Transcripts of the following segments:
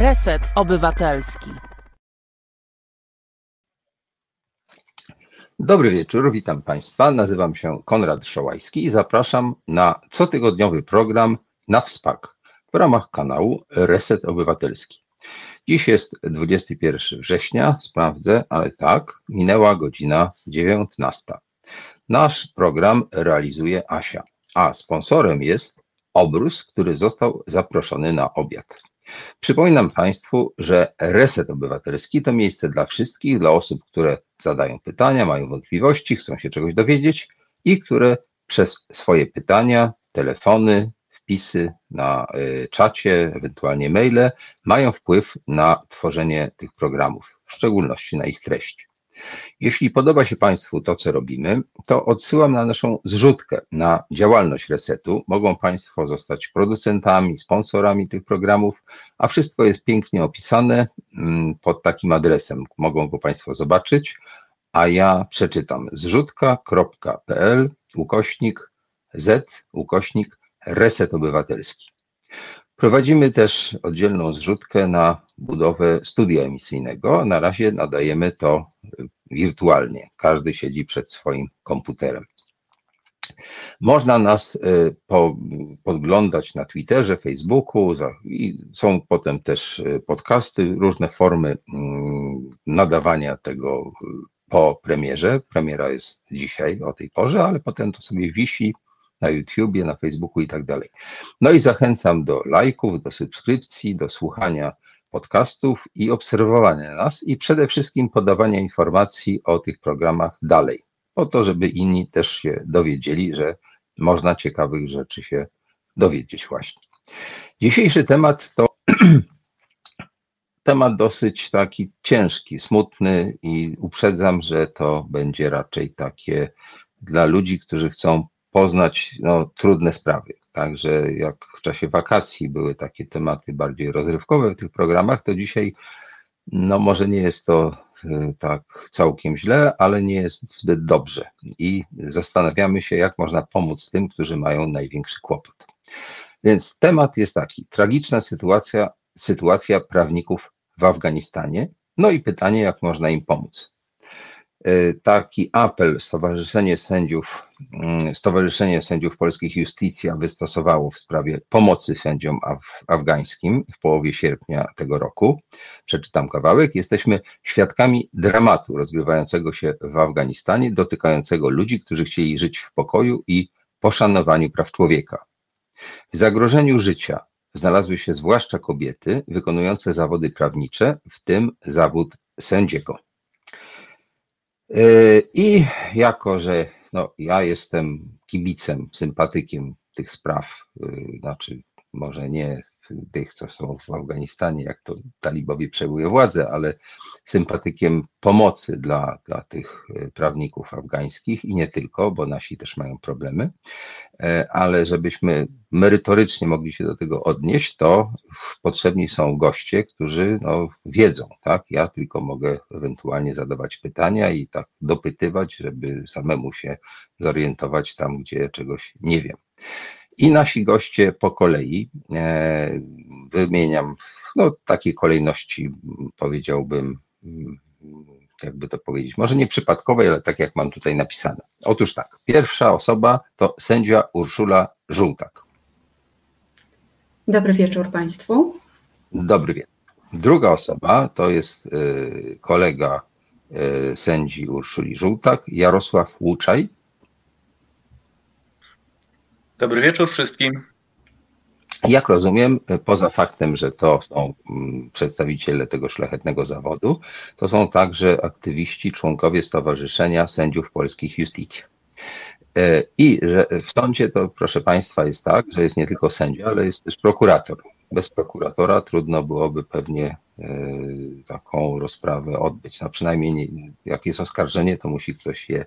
Reset Obywatelski. Dobry wieczór, witam Państwa. Nazywam się Konrad Szołajski i zapraszam na cotygodniowy program na WSPAK w ramach kanału Reset Obywatelski. Dziś jest 21 września, sprawdzę, ale tak, minęła godzina 19. Nasz program realizuje Asia, a sponsorem jest Obrus, który został zaproszony na obiad. Przypominam Państwu, że Reset Obywatelski to miejsce dla wszystkich, dla osób, które zadają pytania, mają wątpliwości, chcą się czegoś dowiedzieć i które przez swoje pytania, telefony, wpisy na y, czacie, ewentualnie maile mają wpływ na tworzenie tych programów, w szczególności na ich treść. Jeśli podoba się Państwu to, co robimy, to odsyłam na naszą zrzutkę na działalność resetu. Mogą Państwo zostać producentami, sponsorami tych programów, a wszystko jest pięknie opisane mm, pod takim adresem. Mogą go Państwo zobaczyć, a ja przeczytam zrzutka.pl ukośnik z ukośnik reset obywatelski. Prowadzimy też oddzielną zrzutkę na budowę studia emisyjnego. Na razie nadajemy to wirtualnie. Każdy siedzi przed swoim komputerem. Można nas y, po, podglądać na Twitterze, Facebooku i są potem też y, podcasty, różne formy mm, nadawania tego y, po premierze. Premiera jest dzisiaj o tej porze, ale potem to sobie wisi na YouTubie, na Facebooku i tak dalej. No i zachęcam do lajków, do subskrypcji, do słuchania podcastów i obserwowania nas i przede wszystkim podawania informacji o tych programach dalej, po to, żeby inni też się dowiedzieli, że można ciekawych rzeczy się dowiedzieć właśnie. Dzisiejszy temat to temat dosyć taki ciężki, smutny i uprzedzam, że to będzie raczej takie dla ludzi, którzy chcą poznać no, trudne sprawy. Także jak w czasie wakacji były takie tematy bardziej rozrywkowe w tych programach, to dzisiaj no może nie jest to y, tak całkiem źle, ale nie jest zbyt dobrze. I zastanawiamy się, jak można pomóc tym, którzy mają największy kłopot. Więc temat jest taki: tragiczna sytuacja, sytuacja prawników w Afganistanie. No i pytanie, jak można im pomóc. E, taki apel Stowarzyszenie Sędziów, mm, Stowarzyszenie Sędziów Polskich Justicja wystosowało w sprawie pomocy sędziom af afgańskim w połowie sierpnia tego roku. Przeczytam kawałek. Jesteśmy świadkami dramatu rozgrywającego się w Afganistanie, dotykającego ludzi, którzy chcieli żyć w pokoju i poszanowaniu praw człowieka. W zagrożeniu życia znalazły się zwłaszcza kobiety wykonujące zawody prawnicze, w tym zawód sędziego. E, I jako, że no, ja jestem kibicem, sympatykiem tych spraw, e, znaczy może nie tych, co są w Afganistanie, jak to talibowie przejmuje władzę, ale sympatykiem pomocy dla, dla tych e, prawników afgańskich i nie tylko, bo nasi też mają problemy, e, ale żebyśmy merytorycznie mogli się do tego odnieść, to potrzebni są goście, którzy no, wiedzą, tak? Ja tylko mogę ewentualnie zadawać pytania i tak dopytywać, żeby samemu się zorientować tam, gdzie czegoś nie wiem. I nasi goście po kolei e, wymieniam w no, takiej kolejności, powiedziałbym, jakby to powiedzieć, może nie przypadkowej, ale tak jak mam tutaj napisane. Otóż tak, pierwsza osoba to sędzia Urszula Żółtak. Dobry wieczór Państwu. Dobry wieczór. Druga osoba to jest e, kolega e, sędzi Urszuli Żółtak, Jarosław Łuczaj. Dobry wieczór wszystkim. Jak rozumiem, poza faktem, że to są mm, przedstawiciele tego szlachetnego zawodu, to są także aktywiści, członkowie Stowarzyszenia Sędziów Polskich Justicji. E, I że w sądzie to, proszę Państwa, jest tak, że jest nie tylko sędzia, ale jest też prokurator. Bez prokuratora trudno byłoby pewnie taką rozprawę odbyć. No przynajmniej nie, jak jest oskarżenie, to musi ktoś je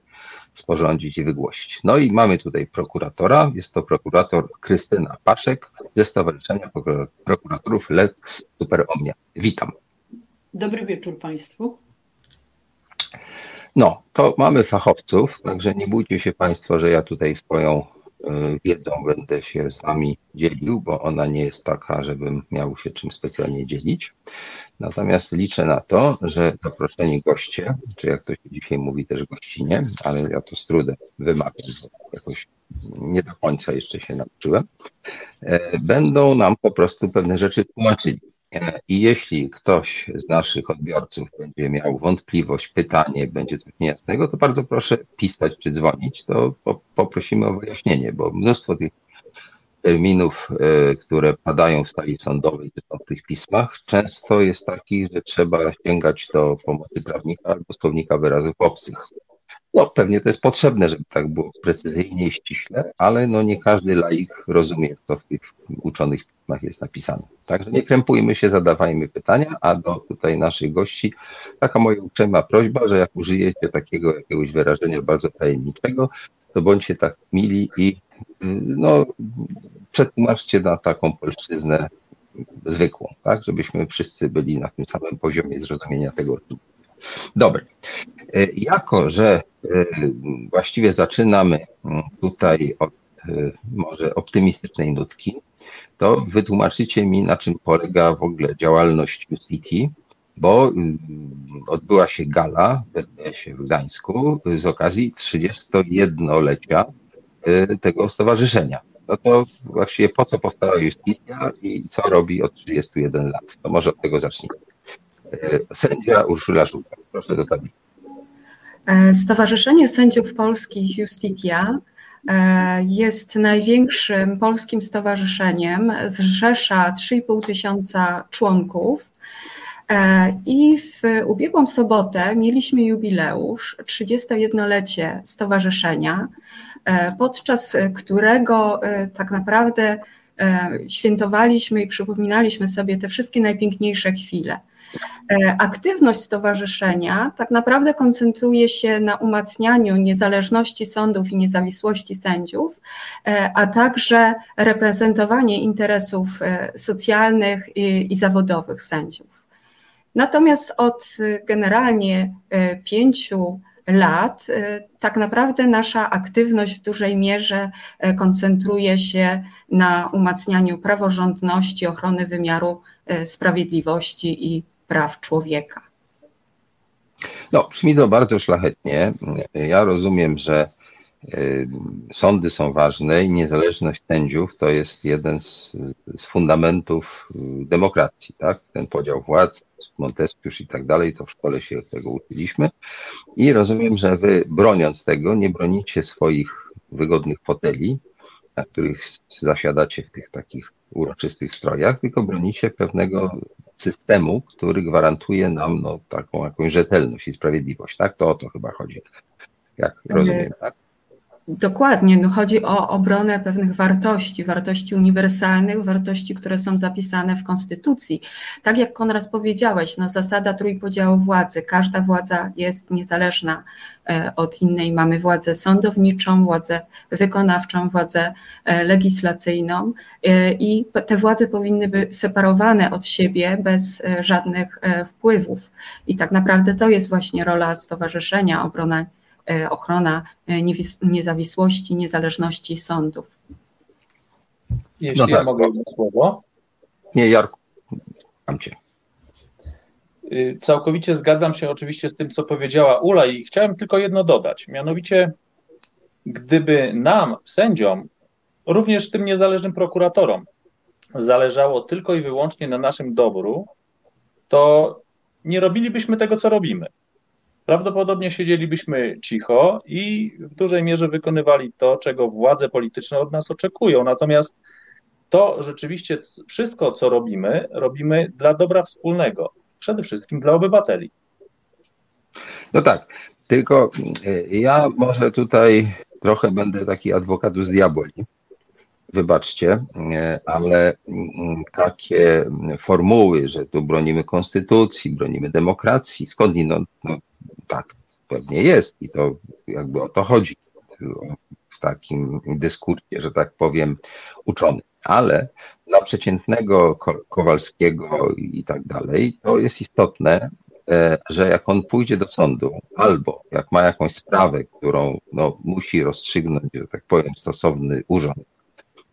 sporządzić i wygłosić. No i mamy tutaj prokuratora. Jest to prokurator Krystyna Paszek ze Stowarzyszenia Prokuratorów Lex Super Omnia. Witam. Dobry wieczór Państwu. No, to mamy fachowców, także nie bójcie się Państwo, że ja tutaj swoją wiedzą będę się z Wami dzielił, bo ona nie jest taka, żebym miał się czym specjalnie dzielić. Natomiast liczę na to, że zaproszeni goście, czy jak to się dzisiaj mówi też gościnie, ale ja to z trudem wymawiam, bo jakoś nie do końca jeszcze się nauczyłem, e, będą nam po prostu pewne rzeczy tłumaczyli. E, I jeśli ktoś z naszych odbiorców będzie miał wątpliwość, pytanie, będzie coś niejasnego, to bardzo proszę pisać czy dzwonić, to poprosimy o wyjaśnienie, bo mnóstwo tych terminów, e, które padają w stali sądowej, czy w tych pismach, często jest taki, że trzeba sięgać do pomocy prawnika albo słownika wyrazów obcych. No pewnie to jest potrzebne, żeby tak było precyzyjnie i ściśle, ale no nie każdy laik rozumie, co w tych uczonych pismach jest napisane. Także nie krępujmy się, zadawajmy pytania, a do tutaj naszych gości taka moja uprzejma prośba, że jak użyjecie takiego jakiegoś wyrażenia bardzo tajemniczego, to bądźcie tak mili i no, przetłumaczcie na taką polszczyznę zwykłą, tak, żebyśmy wszyscy byli na tym samym poziomie zrozumienia tego. Dobra. E, jako, że e, właściwie zaczynamy tutaj od e, może optymistycznej nutki, to wytłumaczycie mi, na czym polega w ogóle działalność Justiti, bo odbyła się gala w Gdańsku z okazji 31-lecia Y, tego stowarzyszenia. No to właściwie po co powstała justicja i co robi od 31 lat? To może od tego zacznijmy. Y, sędzia Urszula Żółta, proszę do. E, Stowarzyszenie Sędziów Polskich Justitia e, jest największym polskim stowarzyszeniem, zrzesza 3,5 tysiąca członków. E, I w ubiegłą sobotę mieliśmy jubileusz, 31-lecie stowarzyszenia. E, podczas którego e, tak naprawdę e, świętowaliśmy i przypominaliśmy sobie te wszystkie najpiękniejsze chwile. Aktywność stowarzyszenia tak naprawdę koncentruje się na umacnianiu niezależności sądów i niezawisłości sędziów, a także reprezentowanie interesów socjalnych i, i zawodowych sędziów. Natomiast od generalnie pięciu lat, tak naprawdę nasza aktywność w dużej mierze koncentruje się na umacnianiu praworządności, ochrony wymiaru sprawiedliwości i praw człowieka. No, brzmi to bardzo szlachetnie. Ja rozumiem, że sądy są ważne i niezależność sędziów to jest jeden z, z fundamentów demokracji, tak? Ten podział władz, Montesquieu i tak dalej, to w szkole się tego uczyliśmy. I rozumiem, że wy broniąc tego, nie bronicie swoich wygodnych foteli, na których zasiadacie w tych takich uroczystych strojach, tylko bronicie pewnego systemu, który gwarantuje nam no, taką jakąś rzetelność i sprawiedliwość. Tak? To o to chyba chodzi. Jak rozumiem, tak? Dokładnie, no chodzi o obronę pewnych wartości, wartości uniwersalnych, wartości, które są zapisane w Konstytucji. Tak jak Konrad powiedziałeś, no zasada trójpodziału władzy, każda władza jest niezależna e, od innej. Mamy władzę sądowniczą, władzę wykonawczą, władzę e, legislacyjną e, i te władze powinny być separowane od siebie bez żadnych wpływów. I tak naprawdę to jest właśnie rola stowarzyszenia, obrona ochrona e, niezawisłości, niezależności sądów. Jeśli no tak. ja mogę jedno słowo. Nie, Jarku, mam cię. Y, całkowicie zgadzam się oczywiście z tym, co powiedziała Ula i chciałem tylko jedno dodać. Mianowicie, gdyby nam, sędziom, również tym niezależnym prokuratorom, zależało tylko i wyłącznie na naszym dobru, to nie robilibyśmy tego, co robimy prawdopodobnie siedzielibyśmy cicho i w dużej mierze wykonywali to, czego władze polityczne od nas oczekują. Natomiast to rzeczywiście wszystko, co robimy, robimy dla dobra wspólnego, przede wszystkim dla obywateli. No tak, tylko e, ja może tutaj trochę będę taki adwokatus diaboli. Wybaczcie, e, ale mm, takie formuły, że tu bronimy konstytucji, bronimy demokracji, skądinąd, no, tak, pewnie jest i to jakby o to chodzi w takim dyskursie, że tak powiem, uczony. Ale dla przeciętnego Kowalskiego i tak dalej, to jest istotne, e, że jak on pójdzie do sądu, albo jak ma jakąś sprawę, którą no, musi rozstrzygnąć, że tak powiem, stosowny urząd,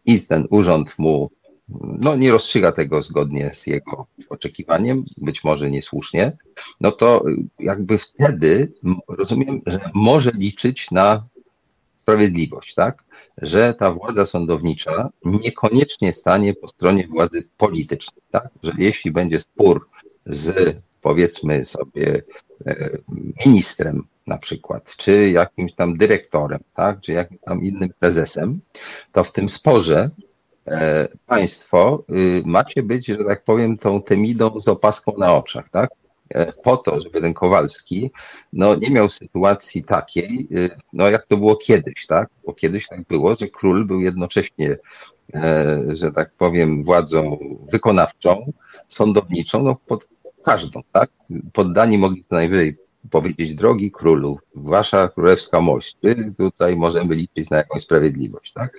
i ten urząd mu no, nie rozstrzyga tego zgodnie z jego oczekiwaniem, być może niesłusznie, no to jakby wtedy rozumiem, że może liczyć na sprawiedliwość, tak? Że ta władza sądownicza niekoniecznie stanie po stronie władzy politycznej, tak? Że jeśli będzie spór z powiedzmy sobie e, ministrem na przykład, czy jakimś tam dyrektorem, tak, czy jakimś tam innym prezesem, to w tym sporze państwo y, macie być, że tak powiem, tą temidą z opaską na oczach, tak? E, po to, żeby ten Kowalski no, nie miał sytuacji takiej, y, no jak to było kiedyś, tak? Bo kiedyś tak było, że król był jednocześnie, e, że tak powiem, władzą wykonawczą, sądowniczą, no pod każdą, tak? Poddani mogli co najwyżej powiedzieć, drogi królu, wasza królewska mość, czy tutaj możemy liczyć na jakąś sprawiedliwość, tak?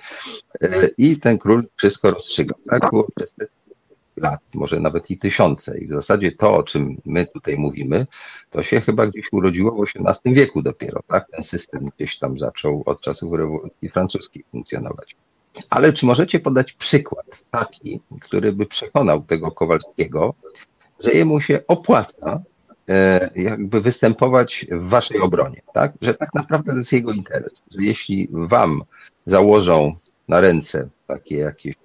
E, I ten król wszystko rozstrzygał, tak? Było przez te lat, może nawet i tysiące. I w zasadzie to, o czym my tutaj mówimy, to się chyba gdzieś urodziło w XVIII wieku dopiero, tak? Ten system gdzieś tam zaczął od czasów rewolucji francuskiej funkcjonować. Ale czy możecie podać przykład taki, który by przekonał tego Kowalskiego, że jemu się opłaca jakby występować w waszej obronie, tak? Że tak naprawdę to jest jego interes, że jeśli wam założą na ręce takie jakieś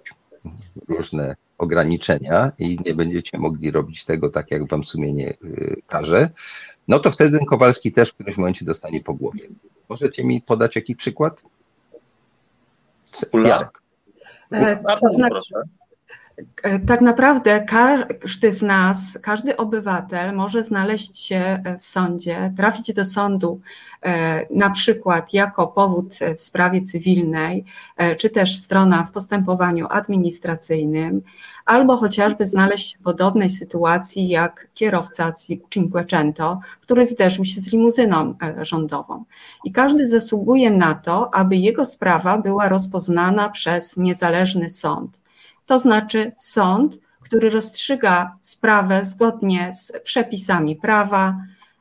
różne ograniczenia i nie będziecie mogli robić tego tak, jak wam sumienie y, każe, no to wtedy ten Kowalski też w którymś momencie dostanie po głowie. Możecie mi podać jakiś przykład? Jarek. E, to znaczy, E, tak naprawdę każdy z nas, każdy obywatel może znaleźć się e, w sądzie, trafić do sądu e, na przykład jako powód w sprawie cywilnej, czy też strona w postępowaniu administracyjnym, albo chociażby znaleźć się w podobnej sytuacji jak kierowca Cinquecento, który zderzył się z limuzyną rządową. I każdy zasługuje na to, aby jego sprawa była rozpoznana przez niezależny sąd to znaczy sąd, który rozstrzyga sprawę zgodnie z przepisami prawa,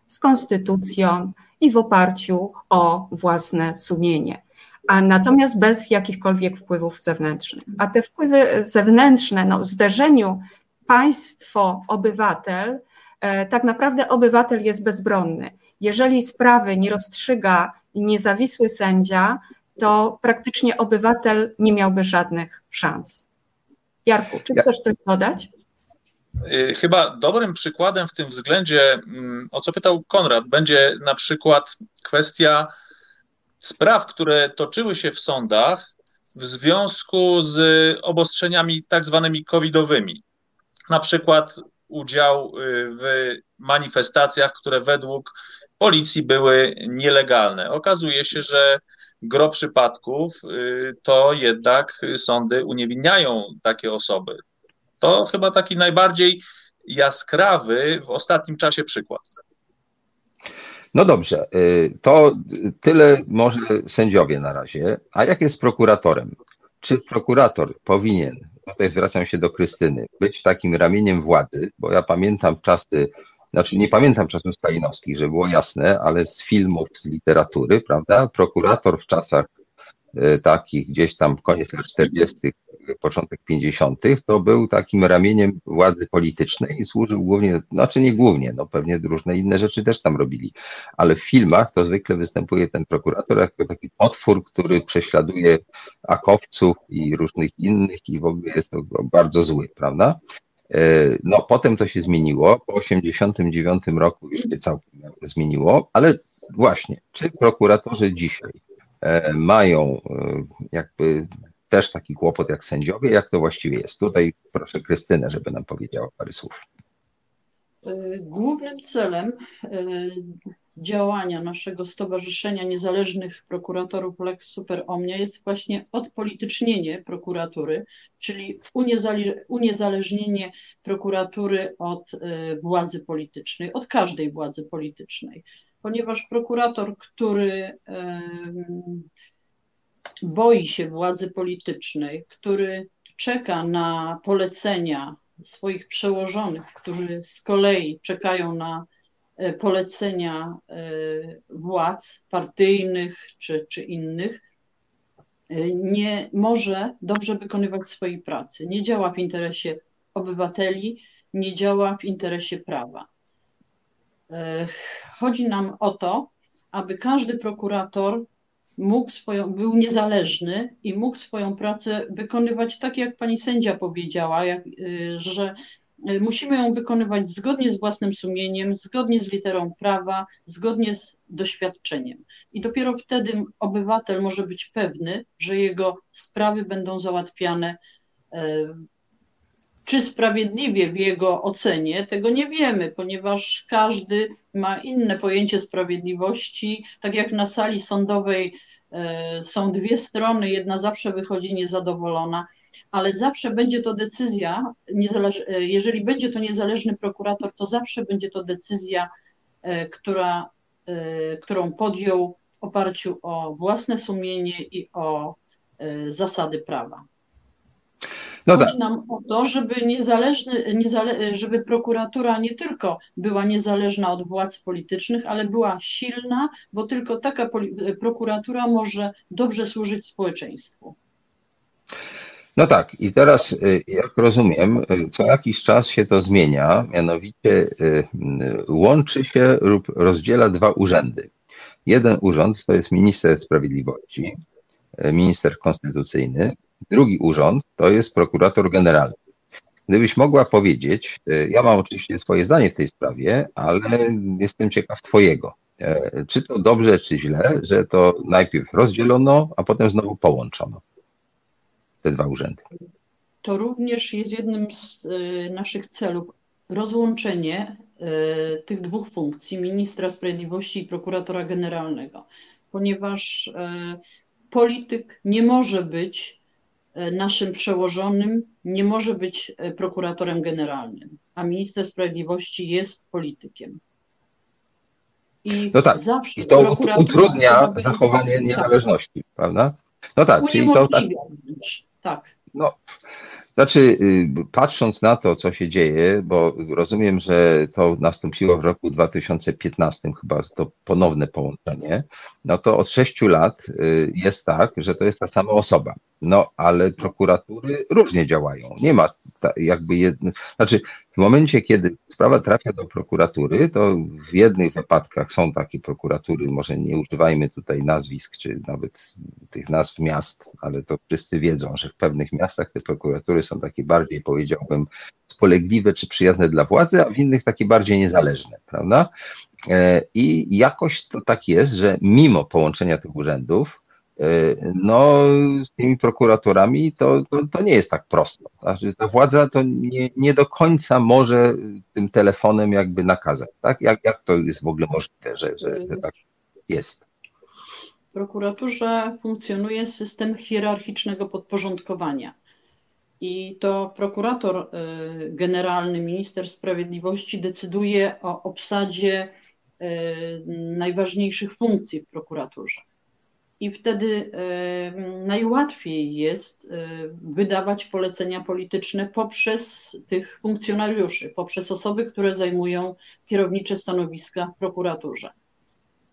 z konstytucją i w oparciu o własne sumienie. A natomiast bez jakichkolwiek wpływów zewnętrznych. A te wpływy zewnętrzne, no, w zderzeniu państwo-obywatel, e, tak naprawdę obywatel jest bezbronny. Jeżeli sprawy nie rozstrzyga niezawisły sędzia, to praktycznie obywatel nie miałby żadnych szans. Jarku, czy chcesz coś dodać? Y, chyba dobrym przykładem w tym względzie, mm, o co pytał Konrad, będzie na przykład kwestia spraw, które toczyły się w sądach w związku z obostrzeniami tak zwanymi covidowymi. Na przykład udział y, w manifestacjach, które według policji były nielegalne. Okazuje się, że gro przypadków y, to jednak sądy uniewinniają takie osoby. To chyba taki najbardziej jaskrawy w ostatnim czasie przykład. No dobrze, y, to tyle może sędziowie na razie. A jak jest prokuratorem? Czy prokurator powinien, tutaj zwracam się do Krystyny, być takim ramieniem władzy, bo ja pamiętam czasy znaczy nie pamiętam czasów stalinowskich, że było jasne, ale z filmów, z literatury, prawda, prokurator w czasach e, takich gdzieś tam koniec lat 40., początek 50., to był takim ramieniem władzy politycznej i służył głównie, znaczy nie głównie, no pewnie różne inne rzeczy też tam robili, ale w filmach to zwykle występuje ten prokurator jako taki potwór, który prześladuje akowców i różnych innych i w ogóle jest to bardzo zły, prawda? E, no potem to się zmieniło, po 89 roku już się całkiem zmieniło, ale właśnie, czy prokuratorzy dzisiaj e, mają e, jakby też taki kłopot jak sędziowie, jak to właściwie jest? Tutaj proszę Krystynę, żeby nam powiedziała parę słów. Głównym celem działania naszego Stowarzyszenia Niezależnych Prokuratorów Lex Super Omnia jest właśnie odpolitycznienie prokuratury, czyli uniezależnienie prokuratury od y, władzy politycznej, od każdej władzy politycznej. Ponieważ prokurator, który boi się władzy politycznej, który czeka na polecenia swoich przełożonych, którzy z kolei czekają na polecenia władz partyjnych czy, czy innych, nie może dobrze wykonywać swojej pracy. Nie działa w interesie obywateli, nie działa w interesie prawa. Chodzi nam o to, aby każdy prokurator mógł swoją, był niezależny i mógł swoją pracę wykonywać tak, jak pani sędzia powiedziała, jak, że musimy ją wykonywać zgodnie z własnym sumieniem, zgodnie z literą prawa, zgodnie z doświadczeniem. I dopiero wtedy obywatel może być pewny, że jego sprawy będą załatwiane y, czy sprawiedliwie w jego ocenie, tego nie wiemy, ponieważ każdy ma inne pojęcie sprawiedliwości. Tak jak na sali sądowej e, są dwie strony, jedna zawsze wychodzi niezadowolona, ale zawsze będzie to decyzja, e, jeżeli będzie to niezależny prokurator, to zawsze będzie to decyzja, e, która, którą podjął w oparciu o własne sumienie i o zasady prawa. No Chodzi tak. nam o to, żeby niezależny, niezale, żeby prokuratura nie tylko była niezależna od władz politycznych, ale była silna, bo tylko taka prokuratura może dobrze służyć społeczeństwu. No tak, i teraz, y, jak rozumiem, y, co jakiś czas się to zmienia, mianowicie y, łączy się lub rozdziela dwa urzędy. Jeden urząd to jest minister sprawiedliwości, minister konstytucyjny, Drugi urząd to jest prokurator generalny. Gdybyś mogła powiedzieć, ja mam oczywiście swoje zdanie w tej sprawie, ale jestem ciekaw Twojego. E, czy to dobrze, czy źle, że to najpierw rozdzielono, a potem znowu połączono te dwa urzędy? To również jest jednym z e, naszych celów rozłączenie tych dwóch funkcji ministra sprawiedliwości i prokuratora generalnego, ponieważ polityk nie może być naszym przełożonym nie może być prokuratorem generalnym, a minister sprawiedliwości jest politykiem. I no tak, zawsze i to utrudnia zachowanie niezależności, tak. prawda? No tak, czyli to tak. Tak. No, znaczy, y, patrząc na to, co się dzieje, bo rozumiem, że to nastąpiło w roku 2015, chyba to ponowne połączenie, no to od sześciu lat y, jest tak, że to jest ta sama osoba. No, ale prokuratury różnie działają. Nie ma jakby jedno, znaczy w momencie, kiedy sprawa trafia do prokuratury, to w jednych wypadkach są takie prokuratury, może nie używajmy tutaj nazwisk, czy nawet tych nazw miast, ale to wszyscy wiedzą, że w pewnych miastach te prokuratury są takie bardziej, powiedziałbym, spolegliwe czy przyjazne dla władzy, a w innych takie bardziej niezależne, prawda? E, I jakoś to tak jest, że mimo połączenia tych urzędów, E, no, z tymi prokuratorami to, to, to, nie jest tak prosto. Znaczy, ta władza to nie, nie do końca może tym telefonem jakby nakazać. Tak? Jak, jak to jest w ogóle możliwe, że, że, że tak jest? W prokuraturze funkcjonuje system hierarchicznego podporządkowania. I to prokurator e, generalny, minister sprawiedliwości decyduje o obsadzie najważniejszych funkcji w prokuraturze i wtedy najłatwiej jest wydawać polecenia polityczne poprzez tych funkcjonariuszy, poprzez osoby, które zajmują kierownicze stanowiska w prokuraturze.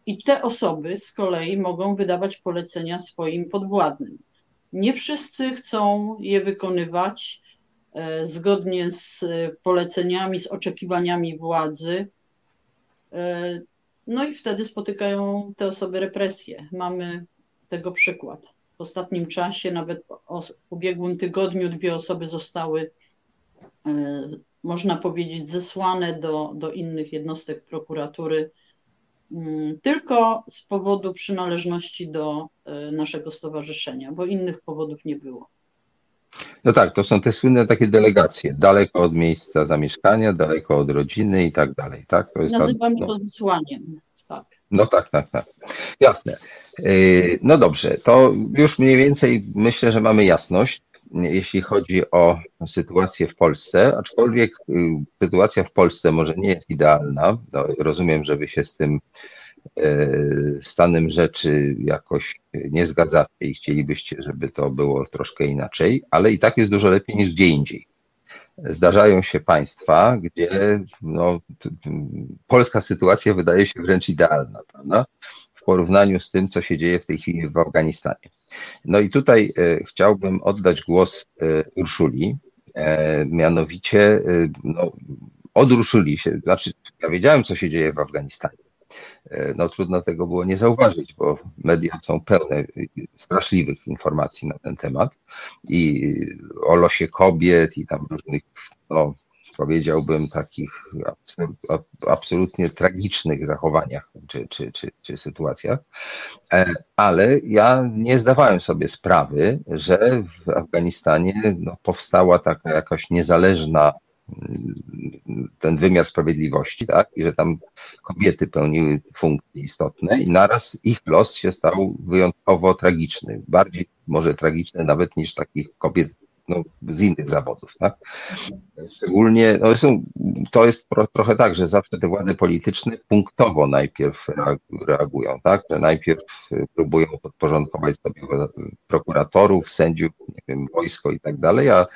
I te osoby z kolei mogą wydawać polecenia swoim podwładnym. Nie wszyscy chcą je wykonywać zgodnie z poleceniami, z oczekiwaniami władzy. E, no i wtedy spotykają te osoby represje. Mamy tego przykład. W ostatnim czasie, nawet w ubiegłym tygodniu, dwie osoby zostały, e, można powiedzieć, zesłane do, do innych jednostek prokuratury mm, tylko z powodu przynależności do e, naszego stowarzyszenia, bo innych powodów nie było. No tak, to są te słynne takie delegacje, daleko od miejsca zamieszkania, daleko od rodziny i tak dalej, tak? To jest Nazywamy ta, no... to zesłaniem, tak. No tak, tak, tak. Jasne. Yy, no dobrze, to już mniej więcej myślę, że mamy jasność, jeśli chodzi o sytuację w Polsce, aczkolwiek yy, sytuacja w Polsce może nie jest idealna. No, rozumiem, że wy się z tym stanem rzeczy jakoś nie zgadzacie i chcielibyście, żeby to było troszkę inaczej, ale i tak jest dużo lepiej niż gdzie indziej. zdarzają się państwa, gdzie no, polska sytuacja wydaje się wręcz idealna, prawda? W porównaniu z tym, co się dzieje w tej chwili w Afganistanie. No i tutaj e, chciałbym oddać głos e, Urszuli, e, mianowicie no, od Urszuli się, znaczy ja wiedziałem, co się dzieje w Afganistanie. No trudno tego było nie zauważyć, bo media są pełne straszliwych informacji na ten temat i o losie kobiet i tam różnych no, powiedziałbym, takich absolutnie tragicznych zachowaniach czy, czy, czy, czy sytuacjach. E, ale ja nie zdawałem sobie sprawy, że w Afganistanie no, powstała taka jakaś niezależna ten wymiar sprawiedliwości, tak? I że tam kobiety pełniły funkcje istotne i naraz ich los się stał wyjątkowo tragiczny. Bardziej może tragiczny nawet niż takich kobiet no, z innych zawodów. Tak? Szczególnie, no to jest trochę tak, że zawsze te władze polityczne punktowo najpierw reagują, tak? że najpierw próbują podporządkować sobie prokuratorów, sędziów, nie wiem, wojsko i tak dalej, a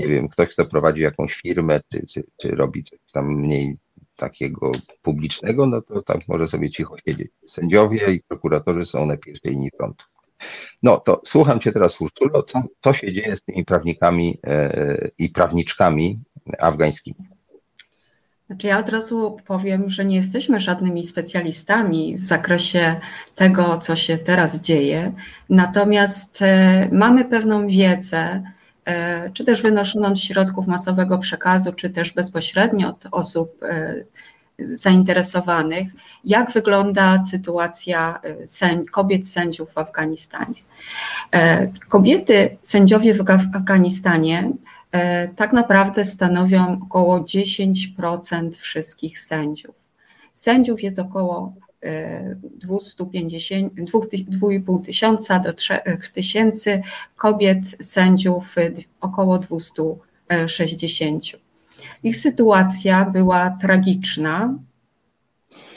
nie wiem, ktoś, kto prowadzi jakąś firmę, czy, czy, czy robi coś tam mniej takiego publicznego, no to tak może sobie cicho siedzieć. Sędziowie i prokuratorzy są na pierwszej linii frontu. No to słucham Cię teraz, Urszulo, co, co się dzieje z tymi prawnikami e, i prawniczkami afgańskimi? Znaczy ja od razu powiem, że nie jesteśmy żadnymi specjalistami w zakresie tego, co się teraz dzieje, natomiast e, mamy pewną wiedzę, czy też wynoszoną z środków masowego przekazu, czy też bezpośrednio od osób zainteresowanych, jak wygląda sytuacja e, kobiet sędziów w Afganistanie. E, kobiety sędziowie w Afganistanie e, tak naprawdę stanowią około 10% wszystkich sędziów. Sędziów jest około 250, 2,5 tysiąca do 3 tysięcy, kobiet sędziów około 260. Ich sytuacja była tragiczna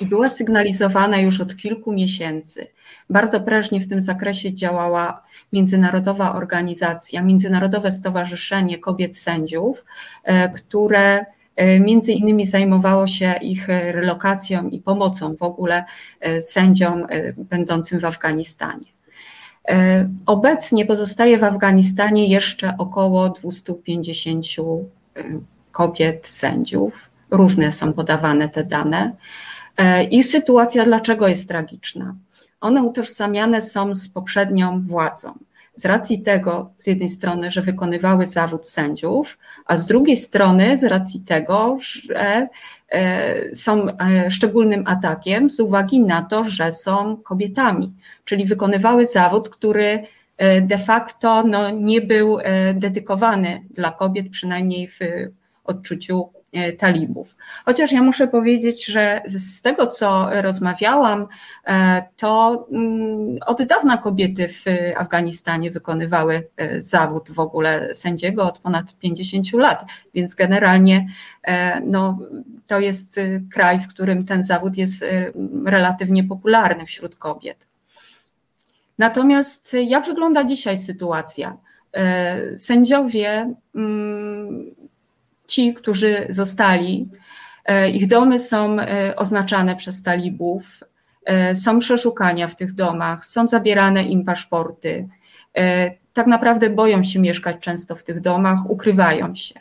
i była sygnalizowana już od kilku miesięcy. Bardzo prężnie w tym zakresie działała międzynarodowa organizacja, Międzynarodowe Stowarzyszenie Kobiet Sędziów, e, które e, między innymi zajmowało się ich relokacją i pomocą w ogóle e, sędziom będącym w Afganistanie. Obecnie pozostaje w Afganistanie jeszcze około 250 kobiet, sędziów. Różne są podawane te dane. E, ich sytuacja dlaczego jest tragiczna? One utożsamiane są z poprzednią władzą. Z racji tego, z jednej strony, że wykonywały zawód sędziów, a z drugiej strony, z racji tego, że e, są e, szczególnym atakiem z uwagi na to, że są kobietami, czyli wykonywały zawód, który de facto no, nie był dedykowany dla kobiet, przynajmniej w odczuciu e, talibów. Chociaż ja muszę powiedzieć, że z tego, co rozmawiałam, e, to mm, od dawna kobiety w Afganistanie wykonywały e, zawód w ogóle sędziego od ponad 50 lat, więc generalnie no, to jest kraj, w którym ten zawód jest relatywnie popularny wśród kobiet. Natomiast jak wygląda dzisiaj sytuacja? Sędziowie mm, ci, którzy zostali, e, ich domy są e, oznaczane przez talibów, e, są przeszukania w tych domach, są zabierane im paszporty. Tak naprawdę boją się mieszkać często w tych domach, ukrywają się.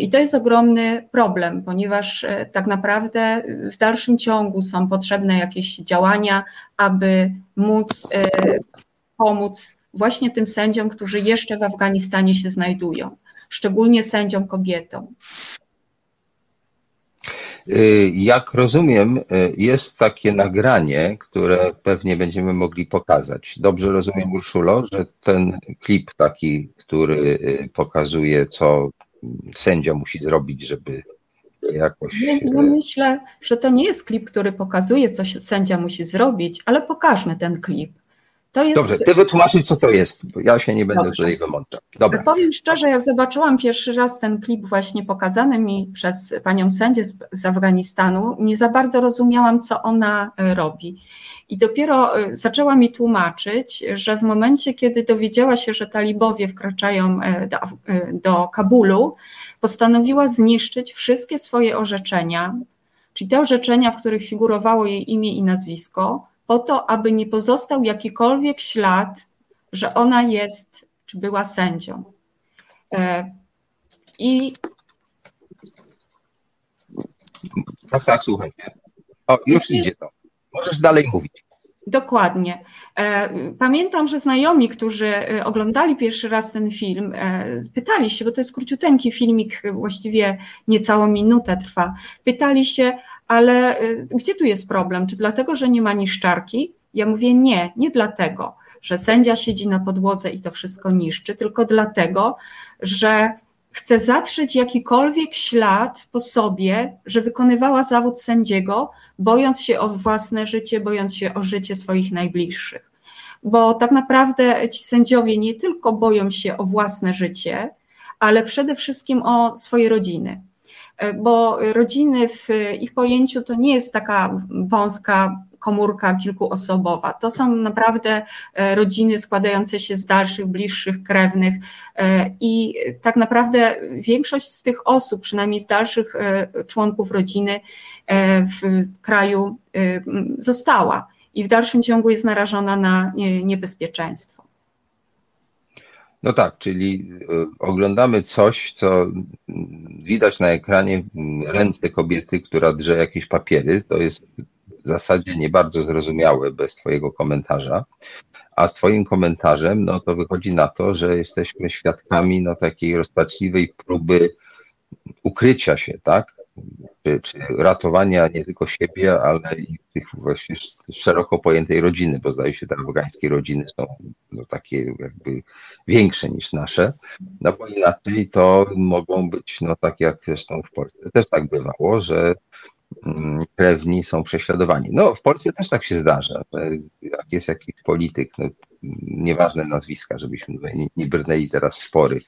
I to jest ogromny problem, ponieważ tak naprawdę w dalszym ciągu są potrzebne jakieś działania, aby móc pomóc właśnie tym sędziom, którzy jeszcze w Afganistanie się znajdują szczególnie sędziom kobietom. Y, jak rozumiem, y, jest takie nagranie, które pewnie będziemy mogli pokazać. Dobrze rozumiem, Urszulo, że ten klip taki, który y, pokazuje, co sędzia musi zrobić, żeby jakoś. Ja, ja myślę, że to nie jest klip, który pokazuje, co sędzia musi zrobić, ale pokażmy ten klip. Jest... Dobrze, ty wytłumaczyć, co to jest, bo ja się nie będę Dobrze. tutaj wymączał. Dobra. Powiem szczerze, jak zobaczyłam pierwszy raz ten klip właśnie pokazany mi przez panią sędzię z, z Afganistanu, nie za bardzo rozumiałam, co ona e, robi. I dopiero e, zaczęła mi tłumaczyć, że w momencie, kiedy dowiedziała się, że talibowie wkraczają e, do, do Kabulu, postanowiła zniszczyć wszystkie swoje orzeczenia, czyli te orzeczenia, w których figurowało jej imię i nazwisko, po to, aby nie pozostał jakikolwiek ślad, że ona jest, czy była sędzią. E, I. Tak, tak, słuchaj. O, już I... idzie to. Możesz dalej mówić. Dokładnie. E, pamiętam, że znajomi, którzy e, oglądali pierwszy raz ten film, pytali się, bo to jest króciuteńki filmik, właściwie niecałą minutę trwa, pytali się, ale y, gdzie tu jest problem? Czy dlatego, że nie ma niszczarki? Ja mówię nie, nie dlatego, że sędzia siedzi na podłodze i to wszystko niszczy, tylko dlatego, że chce zatrzeć jakikolwiek ślad po sobie, że wykonywała zawód sędziego, bojąc się o własne życie, bojąc się o życie swoich najbliższych. Bo tak naprawdę ci sędziowie nie tylko boją się o własne życie, ale przede wszystkim o swoje rodziny. E, bo rodziny w ich pojęciu to nie jest taka wąska komórka kilkuosobowa. To są naprawdę e, rodziny składające się z dalszych, bliższych, krewnych e, i tak naprawdę większość z tych osób, przynajmniej z dalszych członków rodziny w kraju została i w dalszym ciągu jest narażona na niebezpieczeństwo. No tak, czyli y, oglądamy coś, co widać na ekranie ręce kobiety, która drze jakieś papiery. To jest w zasadzie nie bardzo zrozumiałe bez Twojego komentarza. A z Twoim komentarzem, no to wychodzi na to, że jesteśmy świadkami no, takiej rozpaczliwej próby ukrycia się, tak? Czy, czy ratowania nie tylko siebie, ale i tych właśnie szeroko pojętej rodziny, bo zdaje się, te afgańskie rodziny są no, takie jakby większe niż nasze, no bo inaczej to mogą być, no tak jak zresztą w Polsce też tak bywało, że mm, krewni są prześladowani. No w Polsce też tak się zdarza, że jak jest jakiś polityk, no, nieważne nazwiska, żebyśmy nie, nie brnęli teraz spory,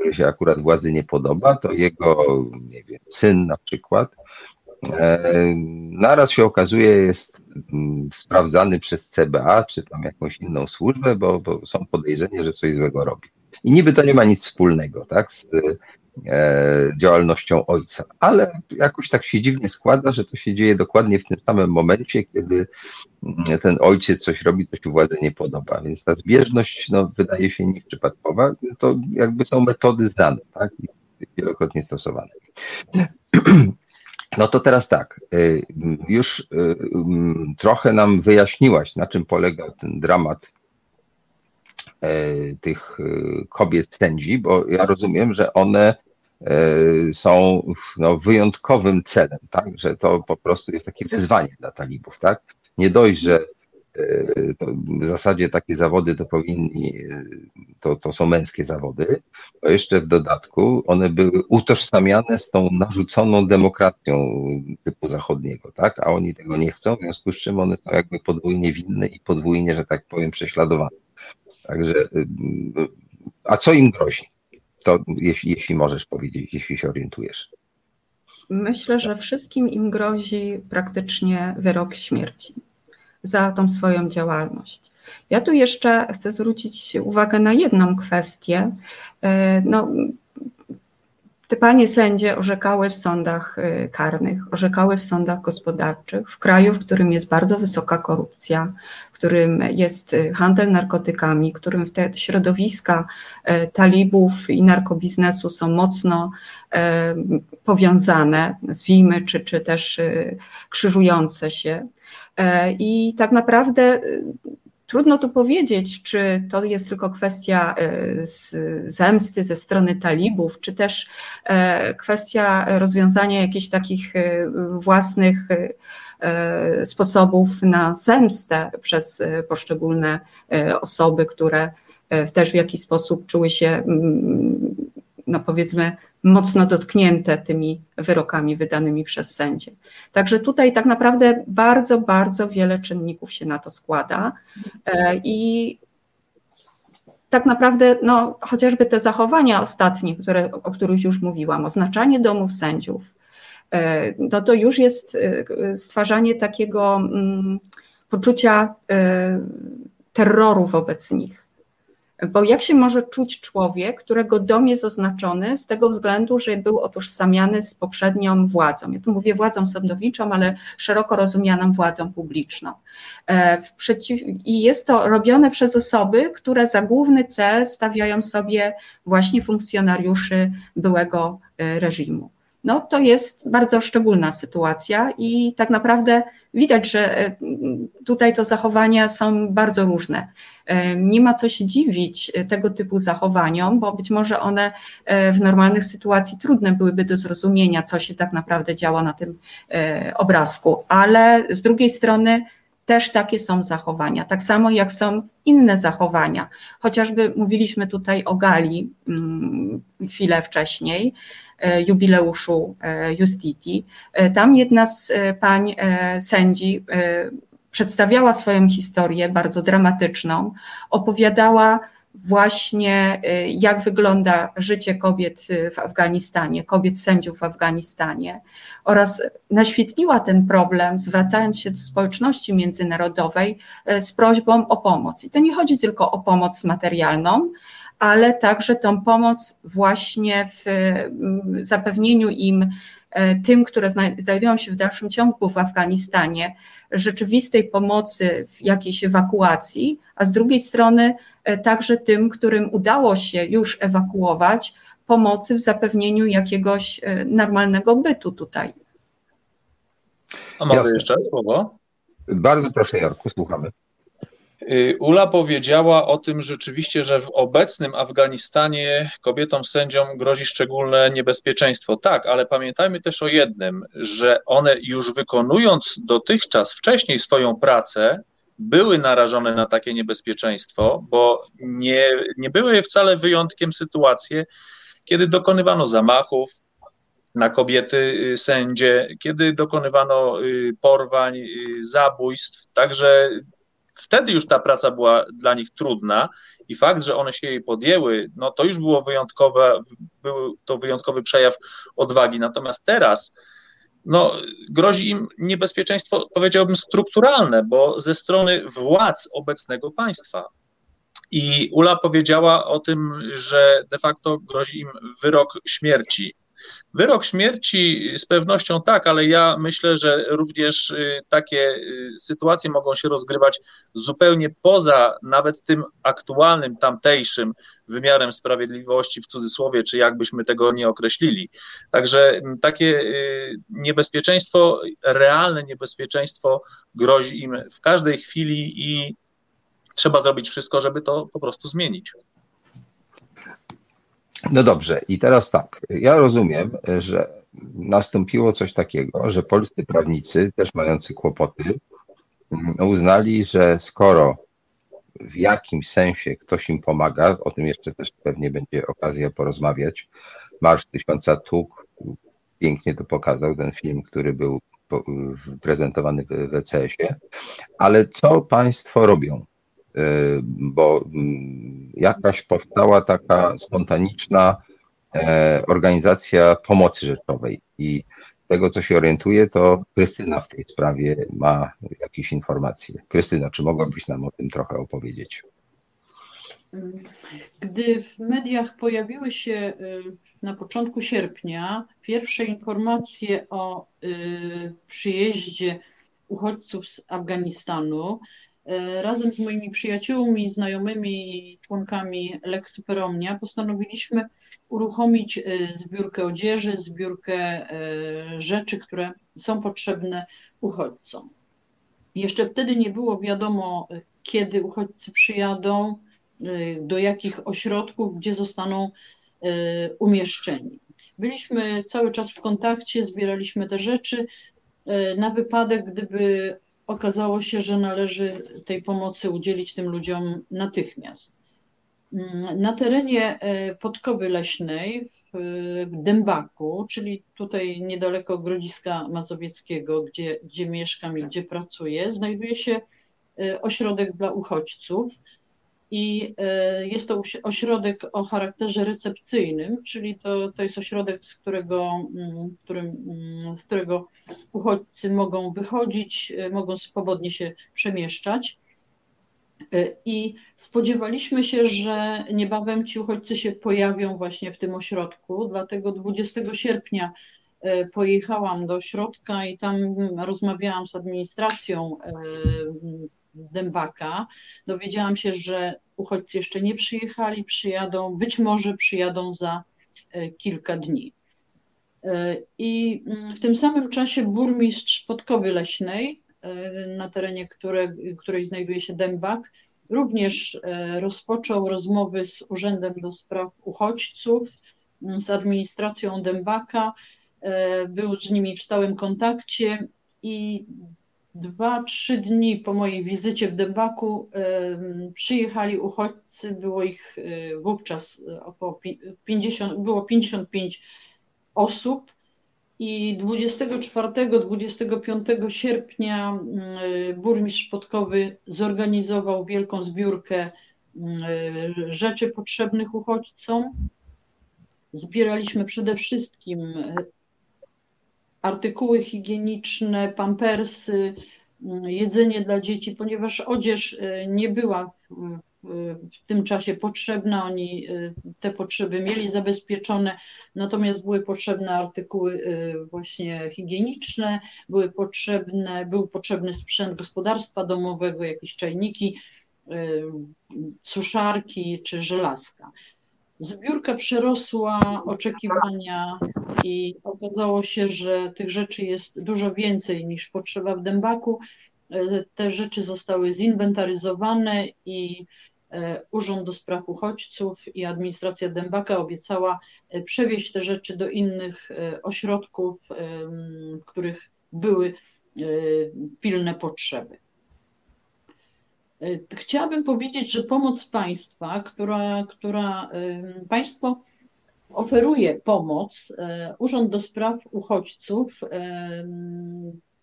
który się akurat władzy nie podoba, to jego nie wiem, syn na przykład e, naraz się okazuje jest mm, sprawdzany przez CBA czy tam jakąś inną służbę, bo, bo są podejrzenia, że coś złego robi. I niby to nie ma nic wspólnego tak, z działalnością ojca. Ale jakoś tak się dziwnie składa, że to się dzieje dokładnie w tym samym momencie, kiedy mm, ten ojciec coś robi, co się władzy nie podoba. Więc ta zbieżność no, wydaje się nieprzypadkowa. To jakby są metody znane tak? i wielokrotnie stosowane. No to teraz tak, e, już e, trochę nam wyjaśniłaś, na czym polega ten dramat tych kobiet sędzi, bo ja rozumiem, że one E, są no, wyjątkowym celem, tak? że to po prostu jest takie wyzwanie dla talibów. Tak? Nie dość, że e, w zasadzie takie zawody to powinni, e, to, to są męskie zawody, to jeszcze w dodatku one były utożsamiane z tą narzuconą demokracją typu zachodniego, tak? a oni tego nie chcą, w związku z czym one są jakby podwójnie winne i podwójnie, że tak powiem, prześladowane. Także, a co im grozi? To jeśli, jeśli możesz powiedzieć, jeśli się orientujesz. Myślę, że wszystkim im grozi praktycznie wyrok śmierci za tą swoją działalność. Ja tu jeszcze chcę zwrócić uwagę na jedną kwestię. E, no, te panie sędzie orzekały w sądach y, karnych, orzekały w sądach gospodarczych, w kraju, w którym jest bardzo wysoka korupcja, którym jest y, handel narkotykami, którym te środowiska y, talibów i narkobiznesu są mocno powiązane, nazwijmy, czy, czy też krzyżujące się. I tak naprawdę Trudno tu powiedzieć, czy to jest tylko kwestia e, zemsty ze strony talibów, czy też e, kwestia rozwiązania jakichś takich e, własnych sposobów na zemstę przez poszczególne osoby, które też w jakiś sposób czuły się no powiedzmy, mocno dotknięte tymi wyrokami wydanymi przez sędzie. Także tutaj tak naprawdę bardzo, bardzo wiele czynników się na to składa e, i tak naprawdę no, chociażby te zachowania ostatnie, które, o których już mówiłam, oznaczanie domów sędziów, e, no to już jest e, stwarzanie takiego mm, poczucia terroru wobec nich. Bo jak się może czuć człowiek, którego dom jest oznaczony z tego względu, że był otożsamiany z poprzednią władzą? Ja tu mówię władzą sądowniczą, ale szeroko rozumianą władzą publiczną. E, I jest to robione przez osoby, które za główny cel stawiają sobie właśnie funkcjonariuszy byłego e, reżimu no to jest bardzo szczególna sytuacja i tak naprawdę widać, że e, tutaj to zachowania są bardzo różne. E, nie ma co się dziwić e, tego typu zachowaniom, bo być może one w normalnych sytuacji trudne byłyby do zrozumienia, co się tak naprawdę działa na tym obrazku, ale z drugiej strony też takie są zachowania, tak samo jak są inne zachowania. Chociażby mówiliśmy tutaj o Gali mm, chwilę wcześniej, jubileuszu e, Justiti. E, tam jedna z pań sędzi przedstawiała swoją historię bardzo dramatyczną, opowiadała właśnie jak wygląda życie kobiet w Afganistanie, kobiet sędziów w Afganistanie oraz naświetliła ten problem, zwracając się do społeczności międzynarodowej z prośbą o pomoc. I to nie chodzi tylko o pomoc materialną, ale także tą pomoc właśnie w mm, zapewnieniu im, e, tym, które znajdują się w dalszym ciągu w Afganistanie, rzeczywistej pomocy w jakiejś ewakuacji, a z drugiej strony e, także tym, którym udało się już ewakuować, pomocy w zapewnieniu jakiegoś e, normalnego bytu tutaj. A mamy jeszcze słowo? Bardzo proszę, Jarku, słuchamy. Y, Ula powiedziała o tym rzeczywiście, że w obecnym Afganistanie kobietom sędziom grozi szczególne niebezpieczeństwo. Tak, ale pamiętajmy też o jednym, że one już wykonując dotychczas wcześniej swoją pracę, były narażone na takie niebezpieczeństwo, bo nie, nie były wcale wyjątkiem sytuacje, kiedy dokonywano zamachów na kobiety y, sędzie, kiedy dokonywano y, porwań, zabójstw. Także wtedy już ta praca była dla nich trudna i fakt, że one się jej podjęły, no to już było wyjątkowe, był to wyjątkowy przejaw odwagi. Natomiast teraz no, grozi im niebezpieczeństwo, powiedziałbym, strukturalne, bo ze strony władz obecnego państwa. I Ula powiedziała o tym, że de facto grozi im wyrok śmierci. Wyrok śmierci z pewnością tak, ale ja myślę, że również y, takie y, sytuacje mogą się rozgrywać zupełnie poza nawet tym aktualnym, tamtejszym wymiarem sprawiedliwości w cudzysłowie, czy jakbyśmy tego nie określili. Także mm, takie y, niebezpieczeństwo, realne niebezpieczeństwo grozi im w każdej chwili i trzeba zrobić wszystko, żeby to po prostu zmienić. No dobrze, i teraz tak. Ja rozumiem, że nastąpiło coś takiego, że polscy prawnicy, też mający kłopoty, uznali, że skoro w jakimś sensie ktoś im pomaga, o tym jeszcze też pewnie będzie okazja porozmawiać. Marsz Tysiąca Tuk pięknie to pokazał, ten film, który był prezentowany w WCS-ie. Ale co Państwo robią? Y, bo mm, jakaś powstała taka spontaniczna e, organizacja pomocy rzeczowej i z tego, co się orientuje, to Krystyna w tej sprawie ma jakieś informacje. Krystyna, czy mogłabyś nam o tym trochę opowiedzieć? Gdy w mediach pojawiły się y, na początku sierpnia pierwsze informacje o y, przyjeździe uchodźców z Afganistanu, razem z moimi przyjaciółmi, znajomymi członkami Lex Superomnia postanowiliśmy uruchomić e, zbiórkę odzieży, zbiórkę e, rzeczy, które są potrzebne uchodźcom. Jeszcze wtedy nie było wiadomo, kiedy uchodźcy przyjadą, do jakich ośrodków, gdzie zostaną umieszczeni. Byliśmy cały czas w kontakcie, zbieraliśmy te rzeczy na wypadek, gdyby okazało się, że należy tej pomocy udzielić tym ludziom natychmiast. Mm, na terenie Podkowy Leśnej w Dębaku, czyli tutaj niedaleko Grodziska Mazowieckiego, gdzie, gdzie mieszkam i gdzie pracuję, znajduje się ośrodek dla uchodźców i e, jest to ośrodek o charakterze recepcyjnym, czyli to, to jest ośrodek, z którego, mm, którym, mm, z którego uchodźcy mogą wychodzić, e, mogą swobodnie się przemieszczać. E, I spodziewaliśmy się, że niebawem ci uchodźcy się pojawią właśnie w tym ośrodku, dlatego 20 sierpnia pojechałam do ośrodka i tam rozmawiałam z administracją Dębaka. Dowiedziałam się, że uchodźcy jeszcze nie przyjechali, przyjadą, być może przyjadą za e, kilka dni. E, I mm, w tym samym czasie burmistrz Podkowy Leśnej, e, na terenie które, której znajduje się Dębak, również rozpoczął rozmowy z Urzędem do Spraw Uchodźców, mm, z administracją Dębaka, był z nimi w stałym kontakcie i dwa, trzy dni po mojej wizycie w Dębaku przyjechali uchodźcy, było ich e, wówczas e, około 50, było 55 osób i 24-25 sierpnia e, burmistrz Podkowy zorganizował wielką zbiórkę rzeczy potrzebnych uchodźcom. Zbieraliśmy przede wszystkim artykuły higieniczne, pampersy, mm, jedzenie dla dzieci, ponieważ odzież y, nie była w tym czasie potrzebna, oni y, te potrzeby mieli zabezpieczone, natomiast były potrzebne artykuły y, właśnie higieniczne, były potrzebne, był potrzebny sprzęt gospodarstwa domowego, jakieś czajniki, suszarki czy żelazka. Zbiórka przerosła oczekiwania i okazało się, że tych rzeczy jest dużo więcej niż potrzeba w Dębaku. E, te rzeczy zostały zinwentaryzowane i e, Urząd do Spraw Uchodźców i administracja Dębaka obiecała e, przewieźć te rzeczy do innych ośrodków, w których były pilne potrzeby. Chciałabym powiedzieć, że pomoc państwa, która, która państwo oferuje pomoc, e, Urząd do Spraw Uchodźców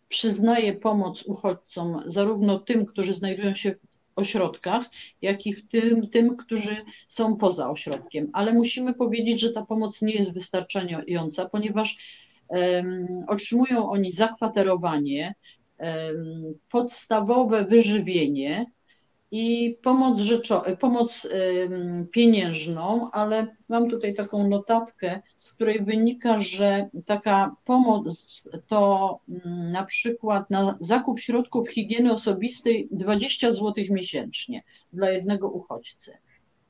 przyznaje pomoc uchodźcom, zarówno tym, którzy znajdują się w ośrodkach, jak i tym, tym, którzy są poza ośrodkiem. Ale musimy powiedzieć, że ta pomoc nie jest wystarczająca, ponieważ otrzymują oni zakwaterowanie, podstawowe wyżywienie, i pomoc, rzeczo, pomoc pieniężną, ale mam tutaj taką notatkę, z której wynika, że taka pomoc to na przykład na zakup środków higieny osobistej 20 zł miesięcznie dla jednego uchodźcy.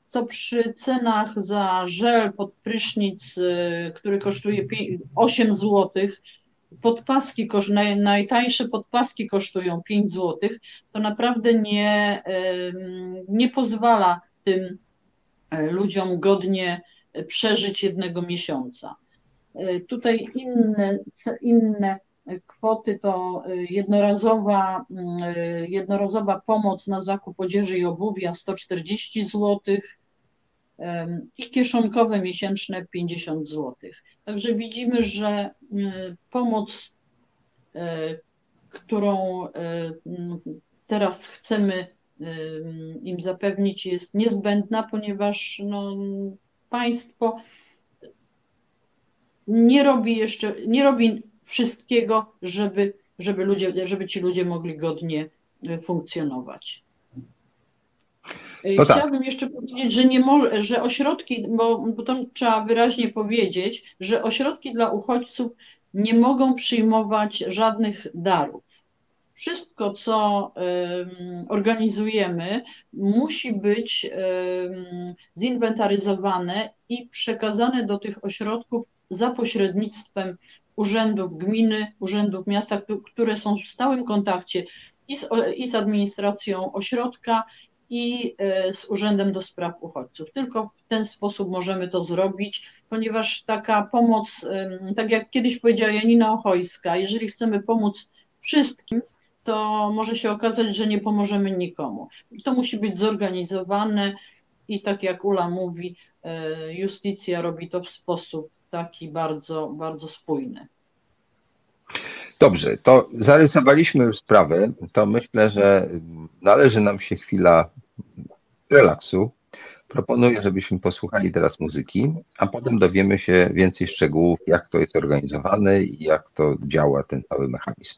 Co przy cenach za żel pod prysznic, y, który kosztuje 8 złotych, podpaski, naj, najtańsze podpaski kosztują 5 zł, to naprawdę nie, nie pozwala tym e, ludziom godnie przeżyć jednego miesiąca. E, tutaj inne, inne kwoty to e, jednorazowa, jednorazowa pomoc na zakup odzieży i obuwia 140 złotych, i kieszonkowe miesięczne 50 zł. Także widzimy, że y, pomoc, y, którą y, teraz chcemy im zapewnić, jest niezbędna, ponieważ no, państwo nie robi jeszcze, nie robi wszystkiego, żeby, żeby, ludzie, żeby ci ludzie mogli godnie funkcjonować. No tak. Chciałabym jeszcze powiedzieć, że nie może, że ośrodki, bo, bo to trzeba wyraźnie powiedzieć, że ośrodki dla uchodźców nie mogą przyjmować żadnych darów. Wszystko, co organizujemy, musi być zinwentaryzowane i przekazane do tych ośrodków za pośrednictwem urzędów gminy, urzędów miasta, które są w stałym kontakcie i z, i z administracją ośrodka, i e, z Urzędem do Spraw Uchodźców. Tylko w ten sposób możemy to zrobić, ponieważ taka pomoc, tak jak kiedyś powiedziała Janina Ochojska, jeżeli chcemy pomóc wszystkim, to może się okazać, że nie pomożemy nikomu. To musi być zorganizowane i tak jak Ula mówi, justicja robi to w sposób taki bardzo, bardzo spójny. Dobrze, to zarysowaliśmy już sprawę. To myślę, że należy nam się chwila relaksu. Proponuję, żebyśmy posłuchali teraz muzyki, a potem dowiemy się więcej szczegółów, jak to jest organizowane i jak to działa ten cały mechanizm.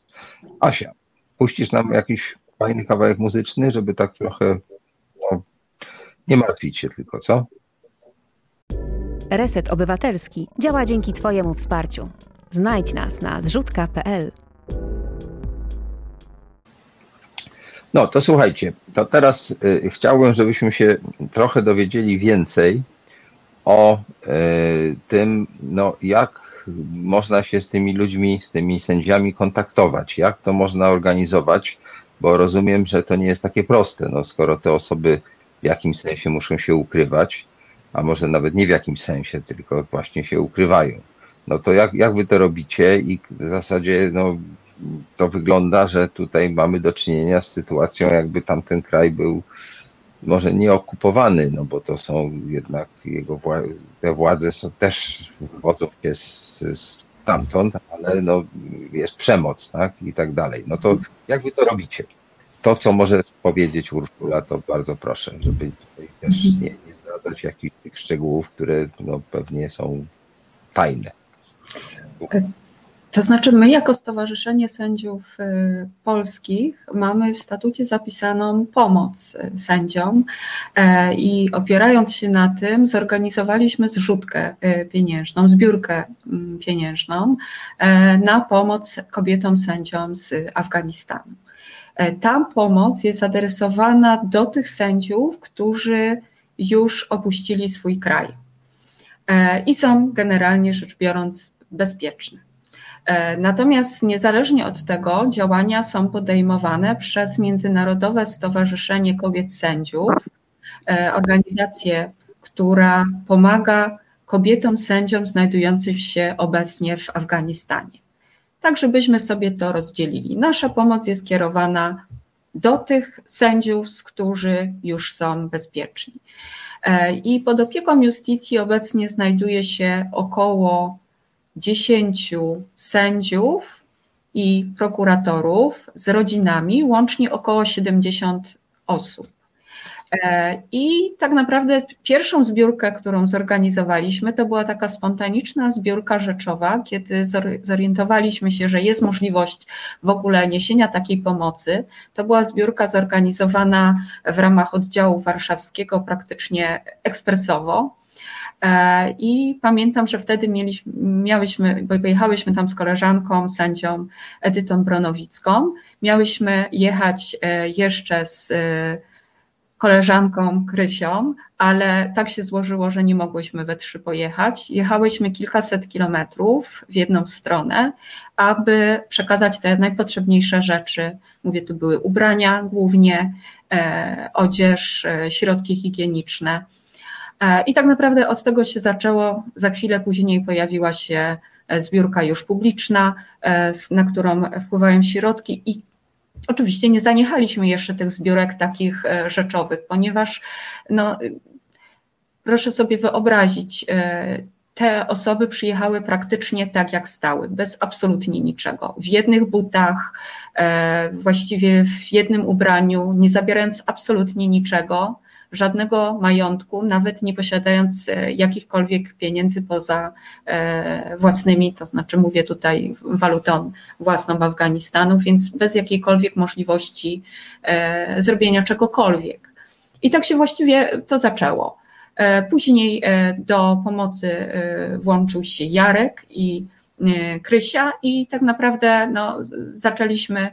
Asia, puścisz nam jakiś fajny kawałek muzyczny, żeby tak trochę no, nie martwić się tylko, co? Reset Obywatelski działa dzięki Twojemu wsparciu. Znajdź nas na zrzutka.pl. No to słuchajcie, to teraz y, chciałbym, żebyśmy się trochę dowiedzieli więcej o y, tym, no jak można się z tymi ludźmi, z tymi sędziami kontaktować, jak to można organizować, bo rozumiem, że to nie jest takie proste, no skoro te osoby w jakimś sensie muszą się ukrywać, a może nawet nie w jakimś sensie, tylko właśnie się ukrywają. No to jak, jak wy to robicie i w zasadzie no, to wygląda, że tutaj mamy do czynienia z sytuacją, jakby tamten kraj był może nie okupowany, no bo to są jednak jego te władze są też wodzą się z, z stamtąd, ale no jest przemoc, tak, i tak dalej. No to jak wy to robicie? To, co może powiedzieć Urszula, to bardzo proszę, żeby tutaj też mhm. nie, nie zdradzać jakichś tych szczegółów, które no, pewnie są tajne. To znaczy, my jako Stowarzyszenie Sędziów y, Polskich mamy w statucie zapisaną pomoc y, sędziom e, i opierając się na tym, zorganizowaliśmy zrzutkę y, pieniężną, zbiórkę mm, pieniężną e, na pomoc kobietom sędziom z Afganistanu. E, ta pomoc jest adresowana do tych sędziów, którzy już opuścili swój kraj i są generalnie rzecz biorąc bezpieczne. E, natomiast niezależnie od tego działania są podejmowane przez Międzynarodowe Stowarzyszenie Kobiet Sędziów, e, organizację, która pomaga kobietom sędziom znajdującym się obecnie w Afganistanie. Tak, żebyśmy sobie to rozdzielili. Nasza pomoc jest kierowana do tych sędziów, którzy już są bezpieczni. E, I pod opieką Justicji obecnie znajduje się około 10 sędziów i prokuratorów z rodzinami, łącznie około 70 osób. E, I tak naprawdę pierwszą zbiórkę, którą zorganizowaliśmy, to była taka spontaniczna zbiórka rzeczowa, kiedy zorientowaliśmy się, że jest możliwość w ogóle niesienia takiej pomocy. To była zbiórka zorganizowana w ramach oddziału warszawskiego praktycznie ekspresowo. E, I pamiętam, że wtedy mieliśmy, miałyśmy, bo pojechałyśmy tam z koleżanką, sędzią Edytą Bronowicką. Miałyśmy jechać e, jeszcze z e, koleżanką Krysią, ale tak się złożyło, że nie mogłyśmy we trzy pojechać. Jechałyśmy kilkaset kilometrów w jedną stronę, aby przekazać te najpotrzebniejsze rzeczy. Mówię, tu były ubrania głównie, odzież, środki higieniczne. E, I tak naprawdę od tego się zaczęło. Za chwilę później pojawiła się e, zbiórka już publiczna, e, na którą wpływają środki i oczywiście nie zaniechaliśmy jeszcze tych zbiórek takich rzeczowych, ponieważ no, proszę sobie wyobrazić, te osoby przyjechały praktycznie tak jak stały, bez absolutnie niczego. W jednych butach, właściwie w jednym ubraniu, nie zabierając absolutnie niczego żadnego majątku, nawet nie posiadając e, jakichkolwiek pieniędzy poza e, własnymi, to znaczy mówię tutaj walutą własną Afganistanu, więc bez jakiejkolwiek możliwości e, zrobienia czegokolwiek. I tak się właściwie to zaczęło. Później do pomocy włączył się Jarek i Krysia i tak naprawdę no, zaczęliśmy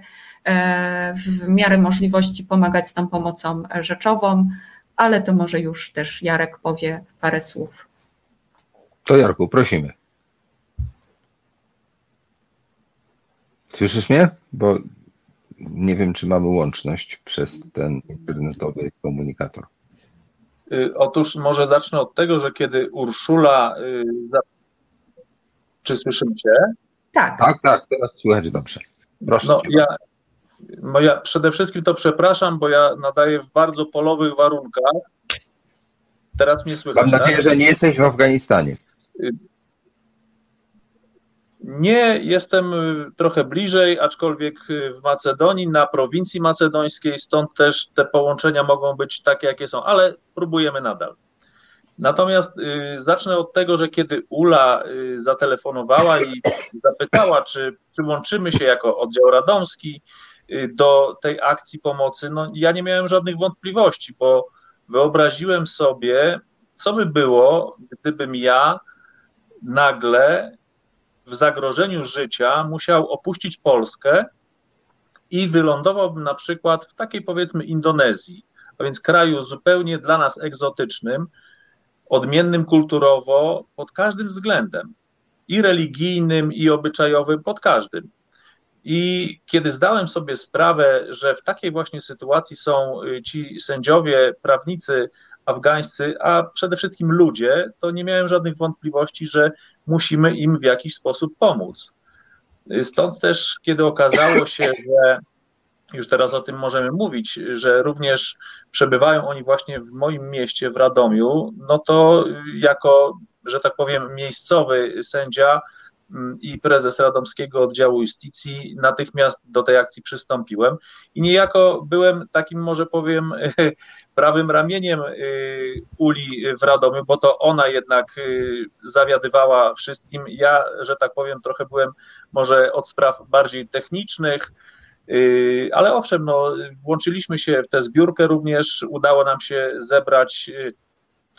w miarę możliwości pomagać z tą pomocą rzeczową ale to może już też Jarek powie parę słów. To Jarku, prosimy. Słyszysz mnie? Bo nie wiem, czy mamy łączność przez ten internetowy komunikator. Y, otóż może zacznę od tego, że kiedy Urszula. Y, czy słyszymy cię? Tak. Tak, tak, teraz słychać dobrze. Proszę. No, ja, ja przede wszystkim to przepraszam, bo ja nadaję w bardzo polowych warunkach Teraz mnie słychać. Mam nadzieję, tak? że nie jesteś w Afganistanie. Nie, jestem y, trochę bliżej, aczkolwiek y, w Macedonii, na prowincji macedońskiej, stąd też te połączenia mogą być takie, jakie są, ale próbujemy nadal. Natomiast y, zacznę od tego, że kiedy Ula zatelefonowała i zapytała, czy przyłączymy się jako oddział radomski do tej akcji pomocy, no ja nie miałem żadnych wątpliwości, bo wyobraziłem sobie, co by było, gdybym ja nagle w zagrożeniu życia musiał opuścić Polskę i wylądowałbym na przykład w takiej powiedzmy Indonezji, a więc kraju zupełnie dla nas egzotycznym, odmiennym kulturowo pod każdym względem i religijnym, i obyczajowym, pod każdym. I kiedy zdałem sobie sprawę, że w takiej właśnie sytuacji są y, ci sędziowie, prawnicy afgańscy, a przede wszystkim ludzie, to nie miałem żadnych wątpliwości, że musimy im w jakiś sposób pomóc. Y, Stąd też, kiedy okazało się, że już teraz o tym możemy mówić, że również przebywają oni właśnie w moim mieście, w Radomiu, no to jako, że tak powiem, miejscowy sędzia i prezes Radomskiego Oddziału Justicji natychmiast do tej akcji przystąpiłem i niejako byłem takim, może powiem, prawym ramieniem y, Uli w Radomiu, bo to ona jednak y, zawiadywała wszystkim. Ja, że tak powiem, trochę byłem może od spraw bardziej technicznych, Yy, Ale owszem, no, włączyliśmy się w tę zbiórkę również, udało nam się zebrać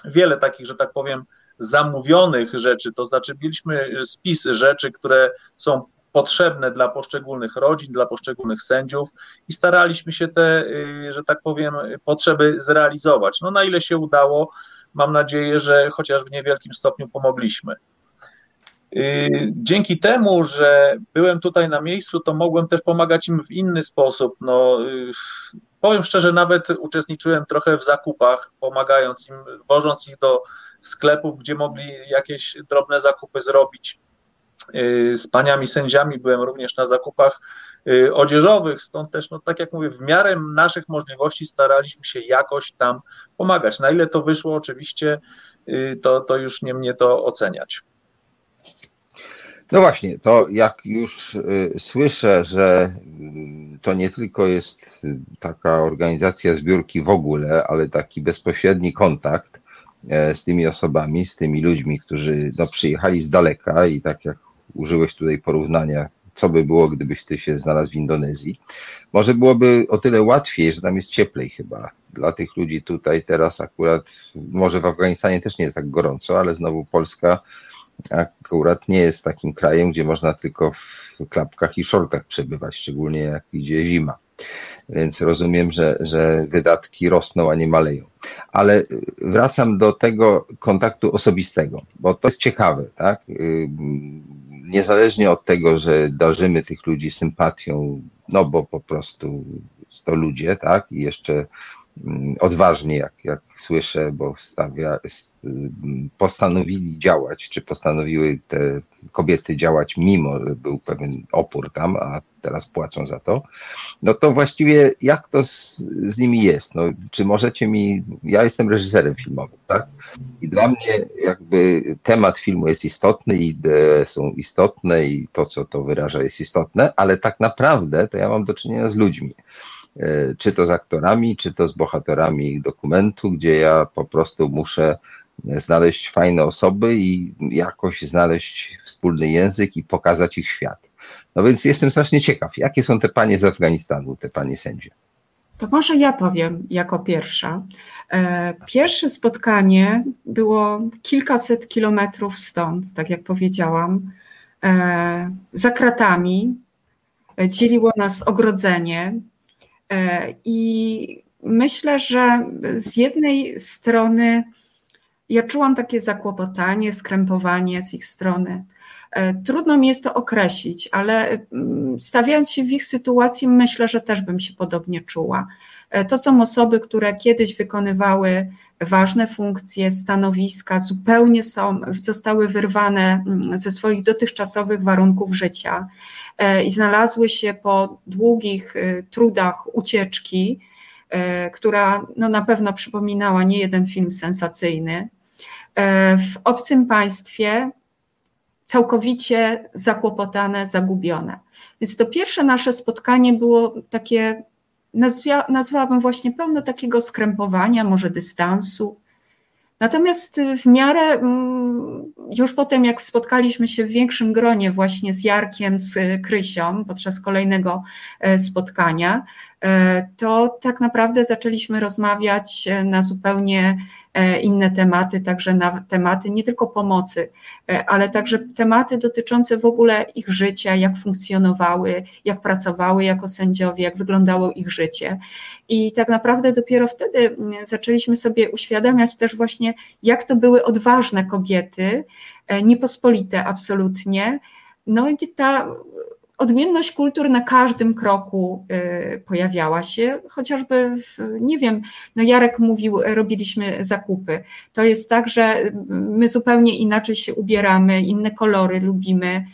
wiele takich, że tak powiem, zamówionych rzeczy, to znaczy mieliśmy spis rzeczy, które są potrzebne dla poszczególnych rodzin, dla poszczególnych sędziów i staraliśmy się te, yy, że tak powiem, potrzeby zrealizować. No na ile się udało, mam nadzieję, że chociaż w niewielkim stopniu pomogliśmy. Y, Dzięki temu, że byłem tutaj na miejscu, to mogłem też pomagać im w inny sposób. No, y, powiem szczerze, nawet uczestniczyłem trochę w zakupach, pomagając im, wożąc ich do sklepów, gdzie mogli jakieś drobne zakupy zrobić. Y, Z paniami sędziami byłem również na zakupach odzieżowych, stąd też, no, tak jak mówię, w miarę naszych możliwości staraliśmy się jakoś tam pomagać. Na ile to wyszło, oczywiście, to, to już nie mnie to oceniać. No właśnie, to jak już y, słyszę, że y, to nie tylko jest y, taka organizacja zbiórki w ogóle, ale taki bezpośredni kontakt z tymi osobami, z tymi ludźmi, którzy no, przyjechali z daleka i tak jak użyłeś tutaj porównania, co by było, gdybyś ty się znalazł w Indonezji, może byłoby o tyle łatwiej, że tam jest cieplej chyba. Dla tych ludzi tutaj teraz akurat, może w Afganistanie też nie jest tak gorąco, ale znowu Polska akurat nie jest takim krajem, gdzie można tylko w klapkach i shortach przebywać, szczególnie jak idzie zima. Więc rozumiem, że, że wydatki rosną, a nie maleją. Ale wracam do tego kontaktu osobistego, bo to jest ciekawe, tak? Niezależnie od tego, że darzymy tych ludzi sympatią, no bo po prostu to ludzie, tak? I jeszcze Mm, odważnie, jak, jak słyszę, bo stawia, postanowili działać, czy postanowiły te kobiety działać, mimo że był pewien opór tam, a teraz płacą za to, no to właściwie jak to z, z nimi jest? No, czy możecie mi, ja jestem reżyserem filmowym, tak? I dla mnie jakby temat filmu jest istotny, idee są istotne i to, co to wyraża jest istotne, ale tak naprawdę to ja mam do czynienia z ludźmi. E, czy to z aktorami, czy to z bohaterami dokumentu, gdzie ja po prostu muszę znaleźć fajne osoby i jakoś znaleźć wspólny język i pokazać ich świat. No więc jestem strasznie ciekaw, jakie są te panie z Afganistanu, te panie sędzie? To może ja powiem jako pierwsza. E, pierwsze spotkanie było kilkaset kilometrów stąd, tak jak powiedziałam, e, za kratami. Dzieliło nas ogrodzenie, E, I myślę, że z jednej strony ja czułam takie zakłopotanie, skrępowanie z ich strony. E, trudno mi jest to określić, ale mm, stawiając się w ich sytuacji, myślę, że też bym się podobnie czuła. E, to są osoby, które kiedyś wykonywały ważne funkcje, stanowiska, zupełnie są, zostały wyrwane mm, ze swoich dotychczasowych warunków życia e, i znalazły się po długich e, trudach ucieczki która no, na pewno przypominała nie jeden film sensacyjny. W obcym państwie całkowicie zakłopotane, zagubione. Więc to pierwsze nasze spotkanie było takie, nazwa, nazwałabym właśnie pełne takiego skrępowania, może dystansu. Natomiast w miarę mm, już potem, jak spotkaliśmy się w większym gronie właśnie z Jarkiem, z Krysią podczas kolejnego e, spotkania, e, to tak naprawdę zaczęliśmy rozmawiać e, na zupełnie inne tematy, także na tematy nie tylko pomocy, e, ale także tematy dotyczące w ogóle ich życia, jak funkcjonowały, jak pracowały jako sędziowie, jak wyglądało ich życie. I tak naprawdę dopiero wtedy mm, zaczęliśmy sobie uświadamiać też właśnie, jak to były odważne kobiety, e, niepospolite absolutnie. No i ta odmienność kultur na każdym kroku y, pojawiała się, chociażby, w, nie wiem, no Jarek mówił, robiliśmy zakupy. To jest tak, że my zupełnie inaczej się ubieramy, inne kolory lubimy,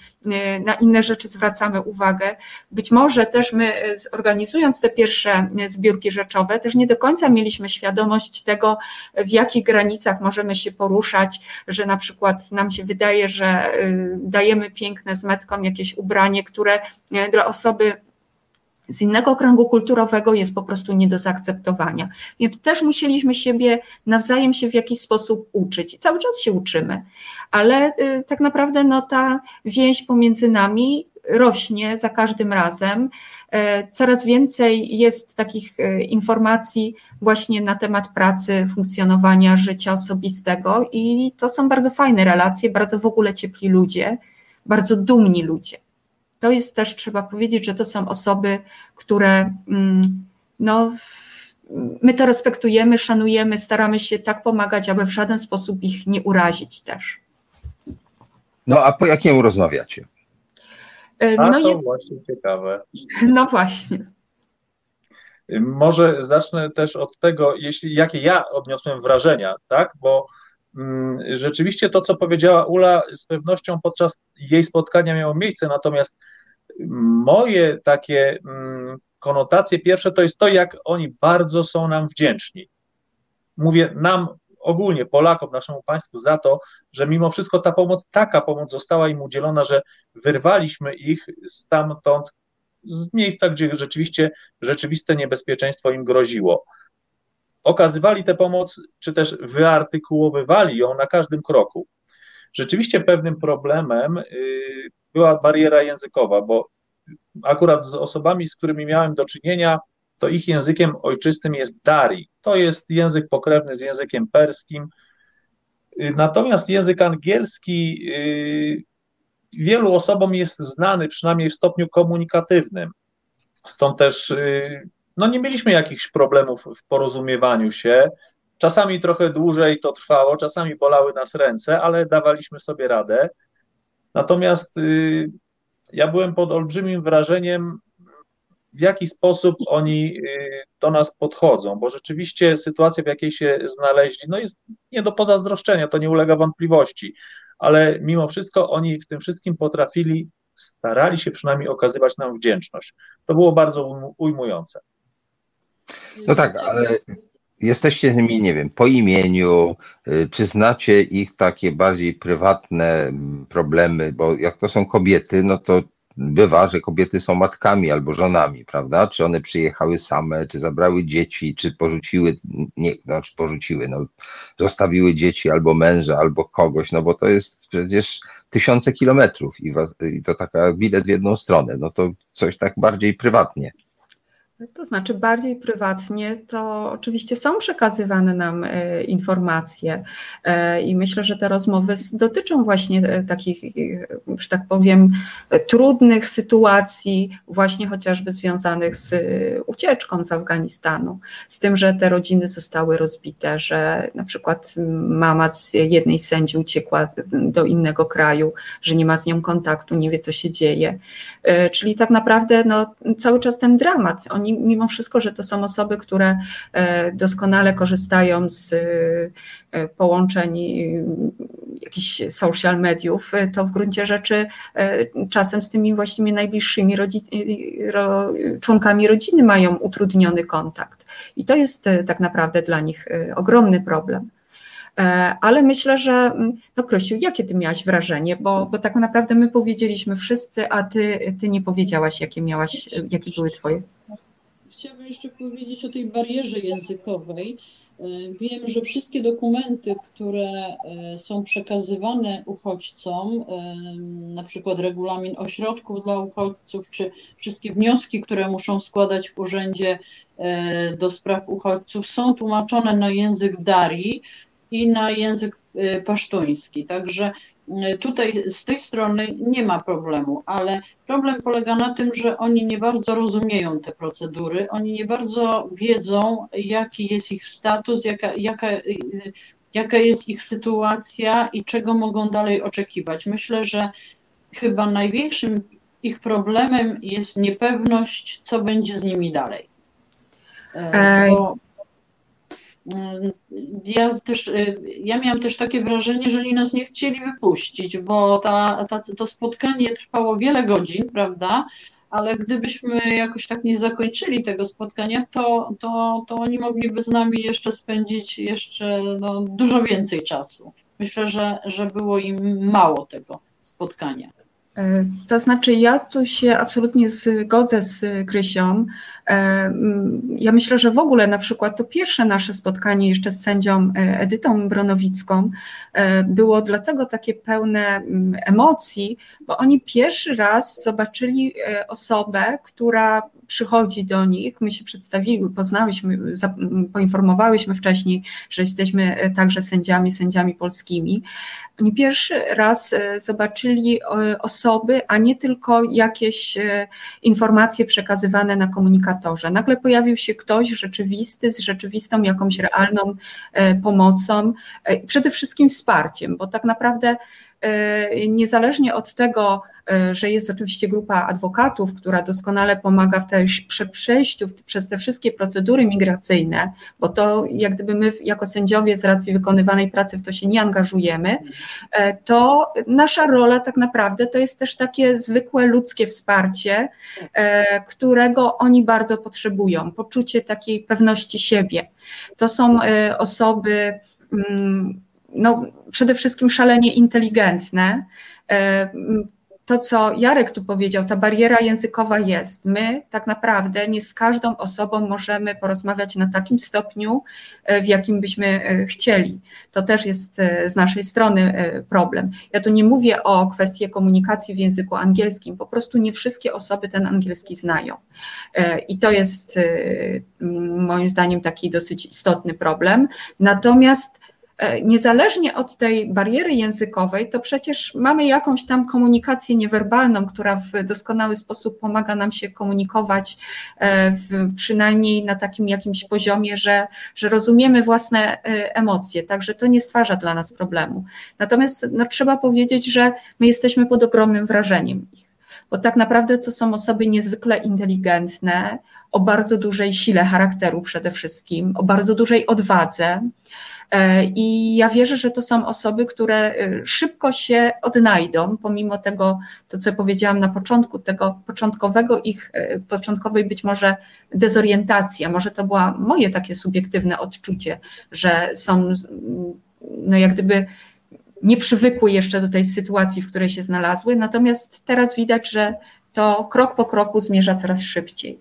na inne rzeczy zwracamy uwagę. Być może też my, organizując te pierwsze zbiórki rzeczowe, też nie do końca mieliśmy świadomość tego, w jakich granicach możemy się poruszać, że na przykład nam się wydaje, że dajemy piękne z metką jakieś ubranie, które dla osoby z innego kręgu kulturowego jest po prostu nie do zaakceptowania. Więc też musieliśmy siebie nawzajem się w jakiś sposób uczyć. I cały czas się uczymy, ale y, tak naprawdę no, ta więź pomiędzy nami rośnie za każdym razem. E, coraz więcej jest takich e, informacji właśnie na temat pracy, funkcjonowania życia osobistego i to są bardzo fajne relacje, bardzo w ogóle ciepli ludzie, bardzo dumni ludzie to jest też, trzeba powiedzieć, że to są osoby, które mm, no, my to respektujemy, szanujemy, staramy się tak pomagać, aby w żaden sposób ich nie urazić też. No a po jakiemu rozmawiacie? E, no a to jest... właśnie ciekawe. No właśnie. Może zacznę też od tego, jeśli, jakie ja odniosłem wrażenia, tak? Bo rzeczywiście to, co powiedziała Ula, z pewnością podczas jej spotkania miało miejsce, natomiast moje takie mm, konotacje pierwsze to jest to, jak oni bardzo są nam wdzięczni. Mówię nam ogólnie, Polakom, naszemu państwu za to, że mimo wszystko ta pomoc, taka pomoc została im udzielona, że wyrwaliśmy ich stamtąd, z miejsca, gdzie rzeczywiście rzeczywiste niebezpieczeństwo im groziło. Okazywali tę pomoc, czy też wyartykułowywali ją na każdym kroku. Rzeczywiście pewnym problemem y, była bariera językowa, bo akurat z osobami, z którymi miałem do czynienia, to ich językiem ojczystym jest Dari. To jest język pokrewny z językiem perskim. Y, natomiast język angielski y, wielu osobom jest znany, przynajmniej w stopniu komunikatywnym. Stąd też no nie mieliśmy jakichś problemów w porozumiewaniu się. Czasami trochę dłużej to trwało, czasami bolały nas ręce, ale dawaliśmy sobie radę. Natomiast y, ja byłem pod olbrzymim wrażeniem, w jaki sposób oni y, do nas podchodzą, bo rzeczywiście sytuacja, w jakiej się znaleźli, no jest nie do pozazdroszczenia, to nie ulega wątpliwości, ale mimo wszystko oni w tym wszystkim potrafili, starali się przynajmniej okazywać nam wdzięczność. To było bardzo ujmujące. No tak, ale jesteście z nimi, nie wiem, po imieniu, y, czy znacie ich takie bardziej prywatne mm, problemy, bo jak to są kobiety, no to bywa, że kobiety są matkami albo żonami, prawda? Czy one przyjechały same, czy zabrały dzieci, czy porzuciły, nie, znaczy porzuciły, no, zostawiły dzieci albo męża, albo kogoś, no bo to jest przecież tysiące kilometrów i, i to taka bilet w jedną stronę, no to coś tak bardziej prywatnie. To znaczy bardziej prywatnie, to oczywiście są przekazywane nam e, informacje e, i myślę, że te rozmowy dotyczą właśnie e, takich, że tak powiem, trudnych sytuacji, właśnie chociażby związanych z ucieczką z Afganistanu, z tym, że te rodziny zostały rozbite, że na przykład mama z jednej sędzi uciekła do innego kraju, że nie ma z nią kontaktu, nie wie co się dzieje. Czyli tak naprawdę no, cały czas ten dramat. Oni mimo wszystko, że to są osoby, które doskonale korzystają z połączeń jakichś social mediów, to w gruncie rzeczy czasem z tymi właściwie najbliższymi członkami rodziny mają utrudniony kontakt. I to jest tak naprawdę dla nich ogromny problem. E, ale myślę, że, mm, no Krysiu, jakie ty miałaś wrażenie, bo, bo tak naprawdę my powiedzieliśmy wszyscy, a ty, ty nie powiedziałaś, jakie miałaś, jakie były twoje. Chciałabym jeszcze powiedzieć o tej barierze językowej. E, wiem, że wszystkie dokumenty, które e, są przekazywane uchodźcom, na przykład regulamin ośrodków dla uchodźców, czy wszystkie wnioski, które muszą składać w urzędzie do spraw uchodźców, są tłumaczone na język Darii, i na język pasztuński. Także tutaj z tej strony nie ma problemu, ale problem polega na tym, że oni nie bardzo rozumieją te procedury, oni nie bardzo wiedzą, jaki jest ich status, jaka, jaka, y, jaka jest ich sytuacja i czego mogą dalej oczekiwać. Myślę, że chyba największym ich problemem jest niepewność, co będzie z nimi dalej. E, bo ja też, y, ja miałam też takie wrażenie, że oni nas nie chcieli wypuścić, bo ta, ta, to spotkanie trwało wiele godzin, prawda? Ale gdybyśmy jakoś tak nie zakończyli tego spotkania, to, to, to oni mogliby z nami jeszcze spędzić jeszcze no, dużo więcej czasu. Myślę, że, że było im mało tego spotkania. E, to znaczy, ja tu się absolutnie zgodzę z Krysią. E, ja myślę, że w ogóle na przykład to pierwsze nasze spotkanie jeszcze z sędzią e, Edytą Bronowicką było dlatego takie pełne emocji, bo oni pierwszy raz zobaczyli osobę, która przychodzi do nich, my się przedstawili, poznałyśmy, poinformowałyśmy wcześniej, że jesteśmy e, także sędziami, sędziami polskimi. Oni pierwszy raz e, zobaczyli e, osoby, a nie tylko jakieś informacje przekazywane na komunikatorze. Nagle pojawił się ktoś rzeczywisty, z rzeczywistą jakąś realną pomocą, przede wszystkim wsparciem, bo tak naprawdę niezależnie od tego, E, że jest oczywiście grupa adwokatów, która doskonale pomaga w tej przejściu przez te wszystkie procedury migracyjne, bo to jak gdyby my jako sędziowie z racji wykonywanej pracy w to się nie angażujemy, e, to nasza rola tak naprawdę to jest też takie zwykłe ludzkie wsparcie, którego oni bardzo potrzebują, poczucie takiej pewności siebie. To są osoby, mm, no, przede wszystkim szalenie inteligentne, to, co Jarek tu powiedział, ta bariera językowa jest. My tak naprawdę nie z każdą osobą możemy porozmawiać na takim stopniu, e, w jakim byśmy e, chcieli. To też jest e, z naszej strony problem. Ja tu nie mówię o kwestii komunikacji w języku angielskim, po prostu nie wszystkie osoby ten angielski znają. I to jest moim zdaniem taki dosyć istotny problem. Natomiast E, niezależnie od tej bariery językowej, to przecież mamy jakąś tam komunikację niewerbalną, która w doskonały sposób pomaga nam się komunikować, e, w, przynajmniej na takim jakimś poziomie, że, że rozumiemy własne e, emocje, także to nie stwarza dla nas problemu. Natomiast no, trzeba powiedzieć, że my jesteśmy pod ogromnym wrażeniem ich, bo tak naprawdę to są osoby niezwykle inteligentne, o bardzo dużej sile charakteru przede wszystkim, o bardzo dużej odwadze. E, I ja wierzę, że to są osoby, które e, szybko się odnajdą, pomimo tego, to co powiedziałam na początku, tego początkowego ich, e, początkowej być może dezorientacji, a może to było moje takie subiektywne odczucie, że są, no jak gdyby nie przywykły jeszcze do tej sytuacji, w której się znalazły, natomiast teraz widać, że to krok po kroku zmierza coraz szybciej.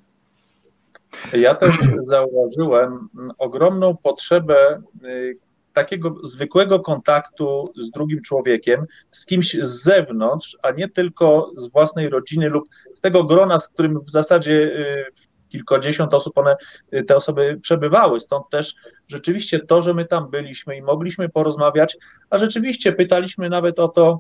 Ja też zauważyłem ogromną potrzebę y, takiego zwykłego kontaktu z drugim człowiekiem, z kimś z zewnątrz, a nie tylko z własnej rodziny lub z tego grona, z którym w zasadzie y, kilkadziesiąt osób one, y, te osoby przebywały. Stąd też rzeczywiście to, że my tam byliśmy i mogliśmy porozmawiać, a rzeczywiście pytaliśmy nawet o to,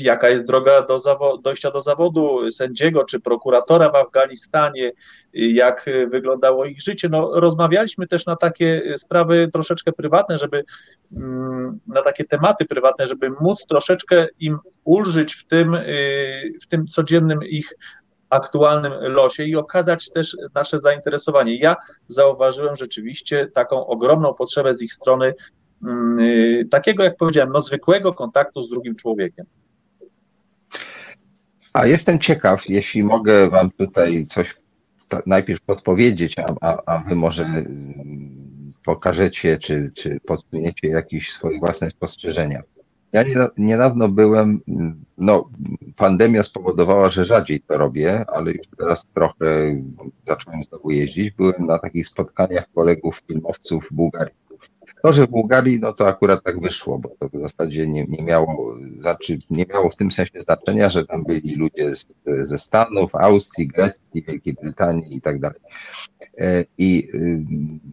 jaka jest droga do dojścia do zawodu sędziego czy prokuratora w Afganistanie, y, jak wyglądało ich życie. No, rozmawialiśmy też na takie sprawy troszeczkę prywatne, żeby mm, na takie tematy prywatne, żeby móc troszeczkę im ulżyć w tym, y, w tym codziennym ich aktualnym losie i okazać też nasze zainteresowanie. Ja zauważyłem rzeczywiście taką ogromną potrzebę z ich strony y, takiego, jak powiedziałem, no zwykłego kontaktu z drugim człowiekiem. A jestem ciekaw, jeśli mogę Wam tutaj coś najpierw podpowiedzieć, a, a, a Wy może mm, pokażecie, czy, czy podsuniecie jakieś swoje własne spostrzeżenia. Ja niedawno byłem, no pandemia spowodowała, że rzadziej to robię, ale już teraz trochę zacząłem znowu jeździć. Byłem na takich spotkaniach kolegów filmowców w Bułgarii. To, że w Bułgarii, no to akurat tak wyszło, bo to w zasadzie nie, nie miało, znaczy nie miało w tym sensie znaczenia, że tam byli ludzie z, ze Stanów, Austrii, Grecji, Wielkiej Brytanii i tak dalej. E, I y,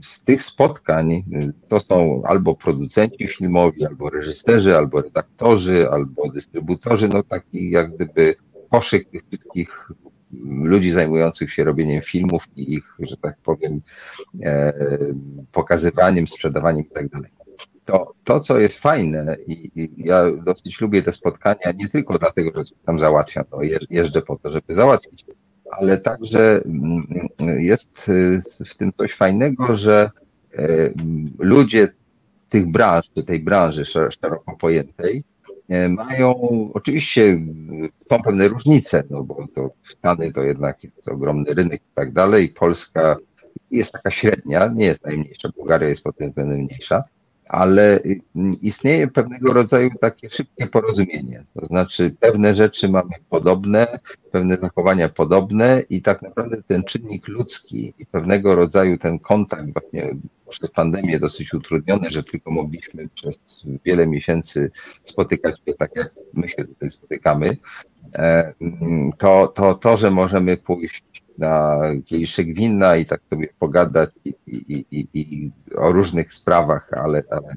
z tych spotkań y, to są albo producenci filmowi, albo reżyserzy, albo redaktorzy, albo dystrybutorzy, no taki jak gdyby koszyk tych wszystkich ludzi zajmujących się robieniem filmów i ich, że tak powiem, e, pokazywaniem, sprzedawaniem i tak. To, to, co jest fajne i, i, ja dosyć lubię te spotkania nie tylko dlatego, że tam załatwiam, no jeżdżę po to, żeby załatwić, ale także mm, jest y, w tym coś fajnego, że e, ludzie tych branż, tej branży szeroko pojętej, mają, oczywiście są pewne różnice, no bo to Stany to jednak jest ogromny rynek i tak dalej, Polska jest taka średnia, nie jest najmniejsza, Bułgaria jest pod tym względem mniejsza, ale istnieje pewnego rodzaju takie szybkie porozumienie. To znaczy, pewne rzeczy mamy podobne, pewne zachowania podobne, i tak naprawdę ten czynnik ludzki i pewnego rodzaju ten kontakt, właśnie przez pandemię dosyć utrudniony, że tylko mogliśmy przez wiele miesięcy spotykać się tak, jak my się tutaj spotykamy, e, to, to, to że możemy pójść na kieliszek winna i tak sobie pogadać i, i, i, i o różnych sprawach, ale, ale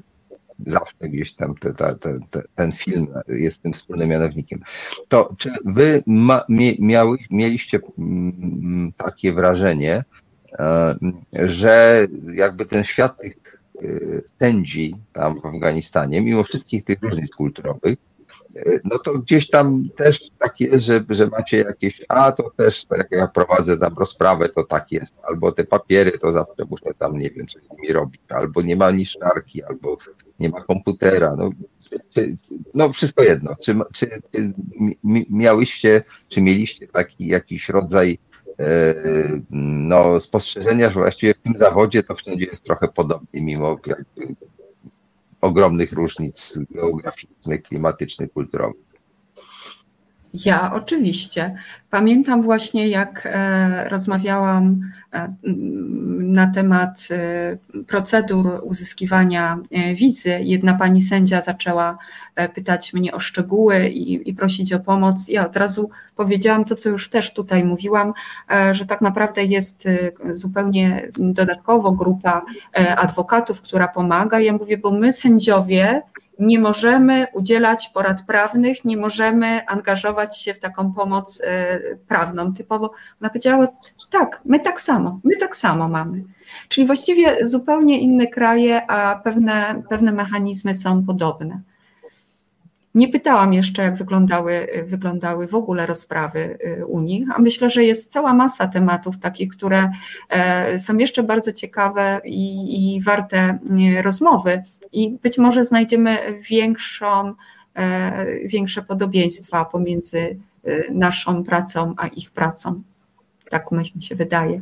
zawsze gdzieś tam te, te, te, ten film jest tym wspólnym mianownikiem. To czy wy ma, miały, mieliście mm, takie wrażenie, e, że jakby ten świat tych e, sędzi tam w Afganistanie, mimo wszystkich tych różnic kulturowych, no to gdzieś tam też tak jest, że, że macie jakieś, a to też, tak jak ja prowadzę tam rozprawę, to tak jest, albo te papiery, to zawsze muszę tam, nie wiem, coś z nimi robić, albo nie ma niszczarki, albo nie ma komputera, no, czy, no wszystko jedno, czy, czy, czy miałyście, czy mieliście taki jakiś rodzaj e, no, spostrzeżenia, że właściwie w tym zawodzie to wszędzie jest trochę podobnie, mimo ogromnych różnic geograficznych, klimatycznych, kulturowych. Ja oczywiście. Pamiętam właśnie, jak e, rozmawiałam e, na temat e, procedur uzyskiwania wizy. Jedna pani sędzia zaczęła pytać mnie o szczegóły i, i prosić o pomoc. Ja od razu powiedziałam to, co już też tutaj mówiłam, że tak naprawdę jest zupełnie dodatkowo grupa adwokatów, która pomaga. Ja mówię, bo my sędziowie nie możemy udzielać porad prawnych, nie możemy angażować się w taką pomoc e, prawną. Typowo ona powiedziała, tak, my tak samo, my tak samo mamy. Czyli właściwie zupełnie inne kraje, a pewne, pewne mechanizmy są podobne. Nie pytałam jeszcze, jak wyglądały, wyglądały w ogóle rozprawy y, u nich, a myślę, że jest cała masa tematów takich, które e, są jeszcze bardzo ciekawe i, i warte y, rozmowy i być może znajdziemy większą, e, większe podobieństwa pomiędzy y, naszą pracą a ich pracą. Tak mi się wydaje.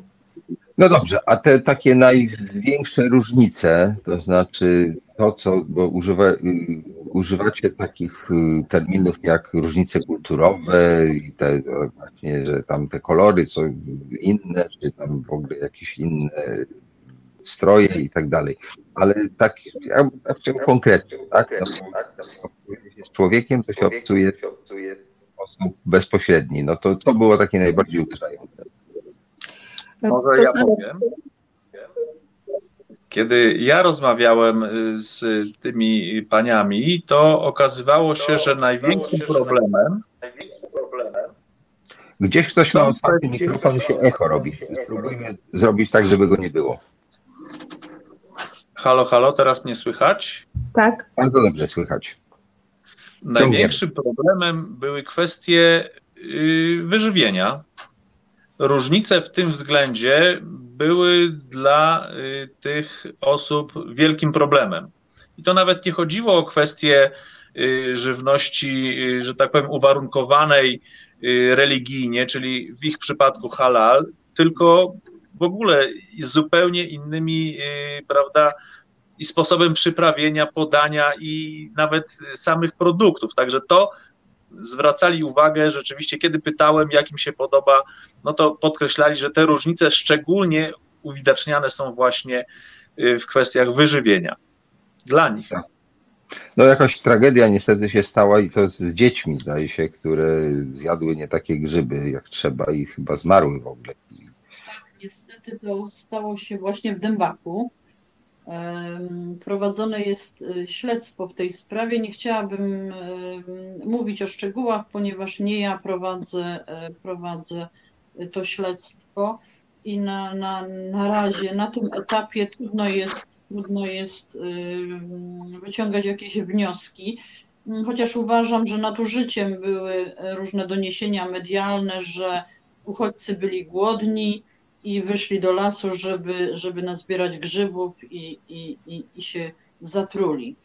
No dobrze, a te takie największe różnice, to znaczy to, co, bo używa, używacie takich y, terminów jak różnice kulturowe i te właśnie, że tam te kolory są inne, czy tam w ogóle jakieś inne stroje i tak dalej. Ale tak, ja, ja chciałem konkretnie, tak? No, z człowiekiem, to się obcuje w sposób bezpośredni. No to to było takie najbardziej uderzające. Może ja powiem. Kiedy ja rozmawiałem y, z tymi paniami, to okazywało się, że największym problemem. Gdzieś ktoś ma otwarty mikrofon i się echo robi. Spróbujmy zrobić tak, żeby go nie było. Halo, halo, teraz mnie słychać? Tak. Bardzo dobrze słychać. Największym problemem były kwestie y, wyżywienia różnice w tym względzie były dla tych osób wielkim problemem. I to nawet nie chodziło o kwestię żywności, że tak powiem, uwarunkowanej religijnie, czyli w ich przypadku halal, tylko w ogóle z zupełnie innymi, prawda, i sposobem przyprawienia, podania i nawet samych produktów. Także to zwracali uwagę rzeczywiście, kiedy pytałem, jak im się podoba, no to podkreślali, że te różnice szczególnie uwidaczniane są właśnie y, w kwestiach wyżywienia. Dla nich. Tak. No jakaś tragedia niestety się stała i to z dziećmi, zdaje się, które zjadły nie takie grzyby jak trzeba i chyba zmarły w ogóle. Tak, niestety to stało się właśnie w Dębaku. Prowadzone jest y, śledztwo w tej sprawie. Nie chciałabym mówić o szczegółach, ponieważ nie ja prowadzę, e, prowadzę to śledztwo i na, na, na razie, na tym etapie trudno jest, trudno jest wyciągać jakieś wnioski, chociaż uważam, że nadużyciem były różne doniesienia medialne, że uchodźcy byli głodni, i wyszli do lasu, żeby, żeby nazbierać grzybów i, i, i, i się zatruli.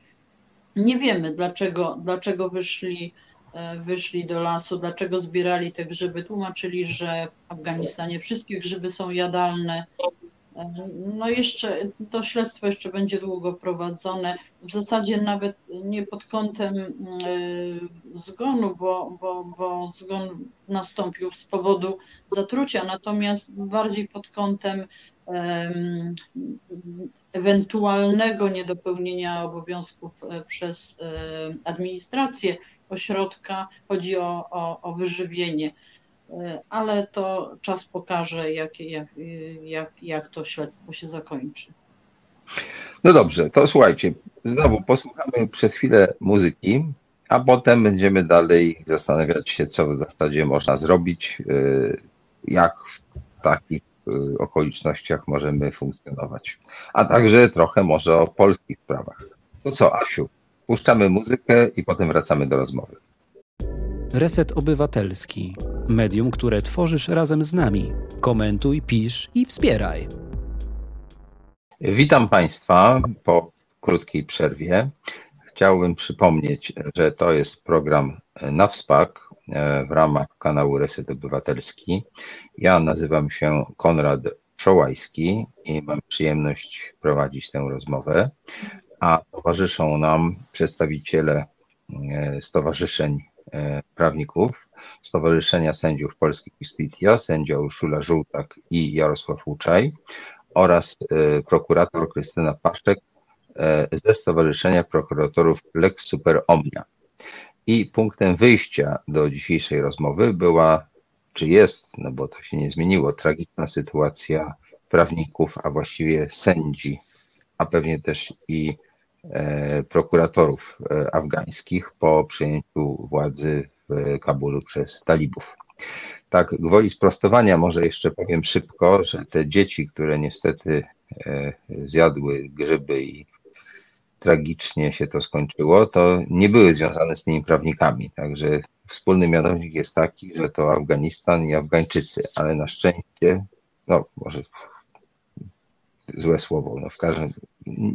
Nie wiemy, dlaczego, dlaczego wyszli, e, wyszli do lasu, dlaczego zbierali te grzyby. Tłumaczyli, że w Afganistanie wszystkie grzyby są jadalne, no jeszcze to śledztwo jeszcze będzie długo prowadzone. W zasadzie nawet nie pod kątem e, zgonu, bo, bo, bo zgon nastąpił z powodu zatrucia, natomiast bardziej pod kątem ewentualnego niedopełnienia obowiązków e, przez e, administrację ośrodka. Chodzi o, o, o wyżywienie. E, ale to czas pokaże, jak, jak, jak, jak to śledztwo się zakończy. No dobrze, to słuchajcie, znowu posłuchamy przez chwilę muzyki, a potem będziemy dalej zastanawiać się, co w zasadzie można zrobić, e, jak w takich e, okolicznościach możemy funkcjonować. A także trochę może o polskich sprawach. To co, Asiu, puszczamy muzykę i potem wracamy do rozmowy. Reset Obywatelski. Medium, które tworzysz razem z nami. Komentuj, pisz i wspieraj. Witam Państwa po krótkiej przerwie. Chciałbym przypomnieć, że to jest program na wspak e, w ramach kanału Reset Obywatelski. Ja nazywam się Konrad Szołajski i mam przyjemność prowadzić tę rozmowę, a towarzyszą nam przedstawiciele e, stowarzyszeń prawników Stowarzyszenia Sędziów Polskich Justitia, sędzia Urszula Żółtak i Jarosław Łuczaj oraz e, prokurator Krystyna Paszczek e, ze Stowarzyszenia Prokuratorów Lex Super Omnia. I punktem wyjścia do dzisiejszej rozmowy była, czy jest, no bo to się nie zmieniło, tragiczna sytuacja prawników, a właściwie sędzi, a pewnie też i E, prokuratorów e, afgańskich po przejęciu władzy w Kabulu przez talibów. Tak, gwoli sprostowania może jeszcze powiem szybko, że te dzieci, które niestety e, zjadły grzyby i tragicznie się to skończyło, to nie były związane z tymi prawnikami. Także wspólny mianownik jest taki, że to Afganistan i Afgańczycy, ale na szczęście, no może złe słowo, no w każdym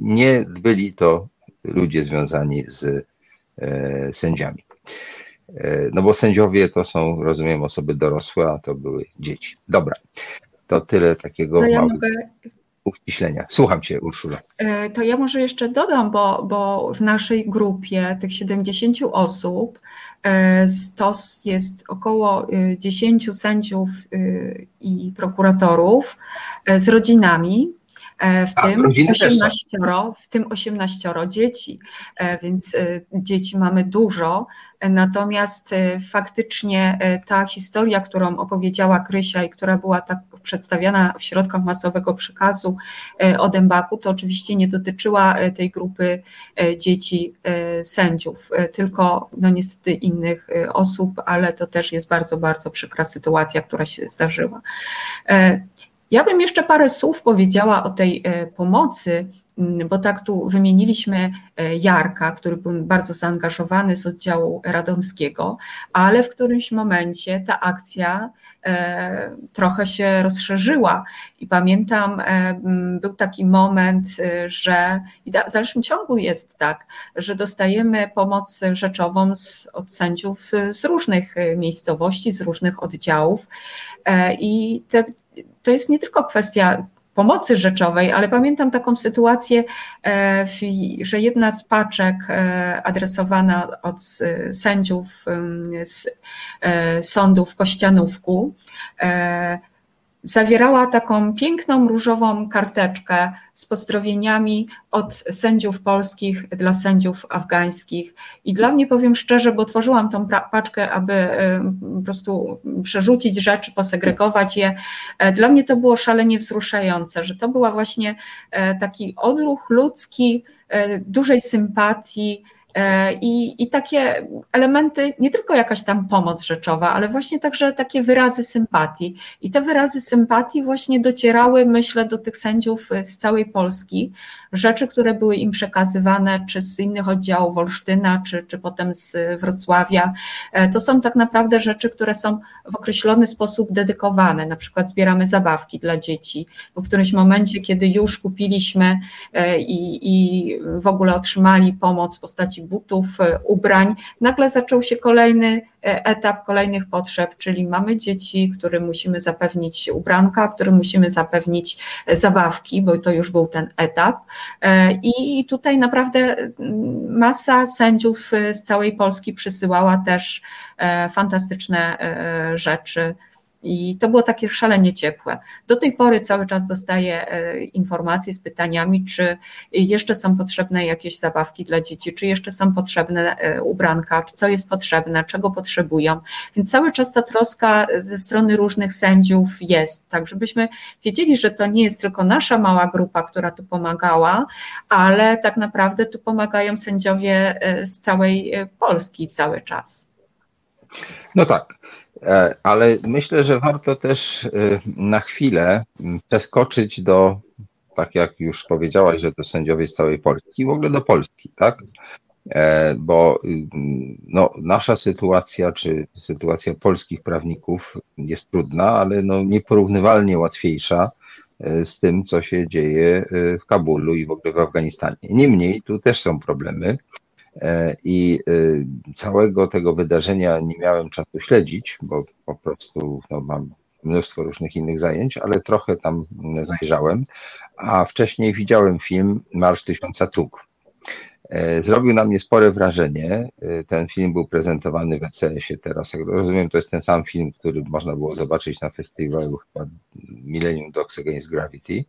nie byli to ludzie związani z e, sędziami. E, no bo sędziowie to są, rozumiem, osoby dorosłe, a to były dzieci. Dobra, to tyle takiego to ja małego mogę... uściślenia. Słucham Cię, Urszula. E, to ja może jeszcze dodam, bo, bo w naszej grupie tych 70 osób to jest około 10 sędziów i prokuratorów z rodzinami, w A, tym 18, w tym 18 dzieci, e, więc e, dzieci mamy dużo. Natomiast faktycznie ta historia, którą opowiedziała Krysia i która była tak przedstawiana w środkach masowego przekazu o Dębaku, to oczywiście nie dotyczyła tej grupy dzieci sędziów, tylko no niestety innych osób, ale to też jest bardzo, bardzo przykra sytuacja, która się zdarzyła. Ja bym jeszcze parę słów powiedziała o tej e, pomocy bo tak tu wymieniliśmy e, Jarka, który był bardzo zaangażowany z oddziału radomskiego, ale w którymś momencie ta akcja e, trochę się rozszerzyła. I pamiętam, e, był taki moment, że i w dalszym ciągu jest tak, że dostajemy pomoc rzeczową z, od sędziów z różnych miejscowości, z różnych oddziałów. I te, to jest nie tylko kwestia pomocy rzeczowej, ale pamiętam taką sytuację, e, że jedna z paczek e, adresowana od sędziów z e, sądu w Kościanówku zawierała taką piękną różową karteczkę z pozdrowieniami od sędziów polskich dla sędziów afgańskich. I dla mnie powiem szczerze, bo tworzyłam tą paczkę, aby po prostu przerzucić rzeczy, posegregować je. E, dla mnie to było szalenie wzruszające, że to była właśnie e, taki odruch ludzki, e, dużej sympatii, I, I takie elementy, nie tylko jakaś tam pomoc rzeczowa, ale właśnie także takie wyrazy sympatii. I te wyrazy sympatii właśnie docierały, myślę, do tych sędziów z całej Polski. Rzeczy, które były im przekazywane, czy z innych oddziałów Olsztyna, czy, czy potem z Wrocławia, e, to są tak naprawdę rzeczy, które są w określony sposób dedykowane. Na przykład zbieramy zabawki dla dzieci, bo w którymś momencie, kiedy już kupiliśmy e, i, i w ogóle otrzymali pomoc w postaci butów, e, ubrań, nagle zaczął się kolejny etap kolejnych potrzeb, czyli mamy dzieci, którym musimy zapewnić ubranka, którym musimy zapewnić e, zabawki, bo to już był ten etap. I tutaj naprawdę mm, masa sędziów z całej Polski przysyłała też fantastyczne rzeczy i to było takie szalenie ciepłe. Do tej pory cały czas dostaję e, informacje z pytaniami, czy jeszcze są potrzebne jakieś zabawki dla dzieci, czy jeszcze są potrzebne e, ubranka, czy co jest potrzebne, czego potrzebują. Więc cały czas ta troska ze strony różnych sędziów jest, tak żebyśmy wiedzieli, że to nie jest tylko nasza mała grupa, która tu pomagała, ale tak naprawdę tu pomagają sędziowie e, z całej Polski cały czas. No tak. E, ale myślę, że warto też e, na chwilę przeskoczyć do, tak jak już powiedziałaś, że to sędziowie z całej Polski, w ogóle do Polski, tak? E, bo no, nasza sytuacja, czy sytuacja polskich prawników jest trudna, ale no, nieporównywalnie łatwiejsza z tym, co się dzieje w Kabulu i w ogóle w Afganistanie. Niemniej tu też są problemy. E, i y, całego tego wydarzenia nie miałem czasu śledzić, bo po prostu no, mam mnóstwo różnych innych zajęć, ale trochę tam zajrzałem, a wcześniej widziałem film Marsz Tysiąca Tuk. E, zrobił na mnie spore wrażenie. E, ten film był prezentowany w ECS-ie teraz. Jak rozumiem, to jest ten sam film, który można było zobaczyć na festiwalu chyba Millennium Dogs Against Gravity.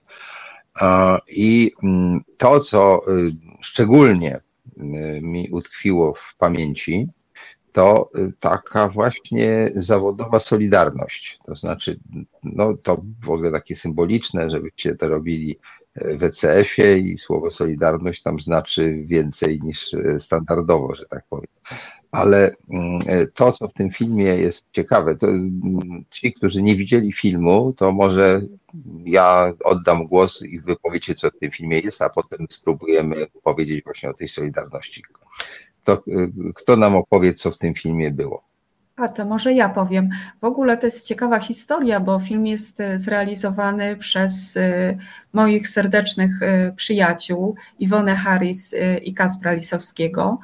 I mm, to, co y, szczególnie mi utkwiło w pamięci, to y, taka właśnie zawodowa solidarność. To znaczy, no to w ogóle takie symboliczne, żebyście to robili w ECF-ie i słowo solidarność tam znaczy więcej niż y, standardowo, że tak powiem. Ale mm, to, co w tym filmie jest ciekawe, to mm, ci, którzy nie widzieli filmu, to może ja oddam głos i wy powiecie, co w tym filmie jest, a potem spróbujemy powiedzieć właśnie o tej solidarności. To, y, kto nam opowie, co w tym filmie było? A to może ja powiem. W ogóle to jest ciekawa historia, bo film jest y, zrealizowany przez moich serdecznych przyjaciół Iwonę Harris i Kaspra Lisowskiego.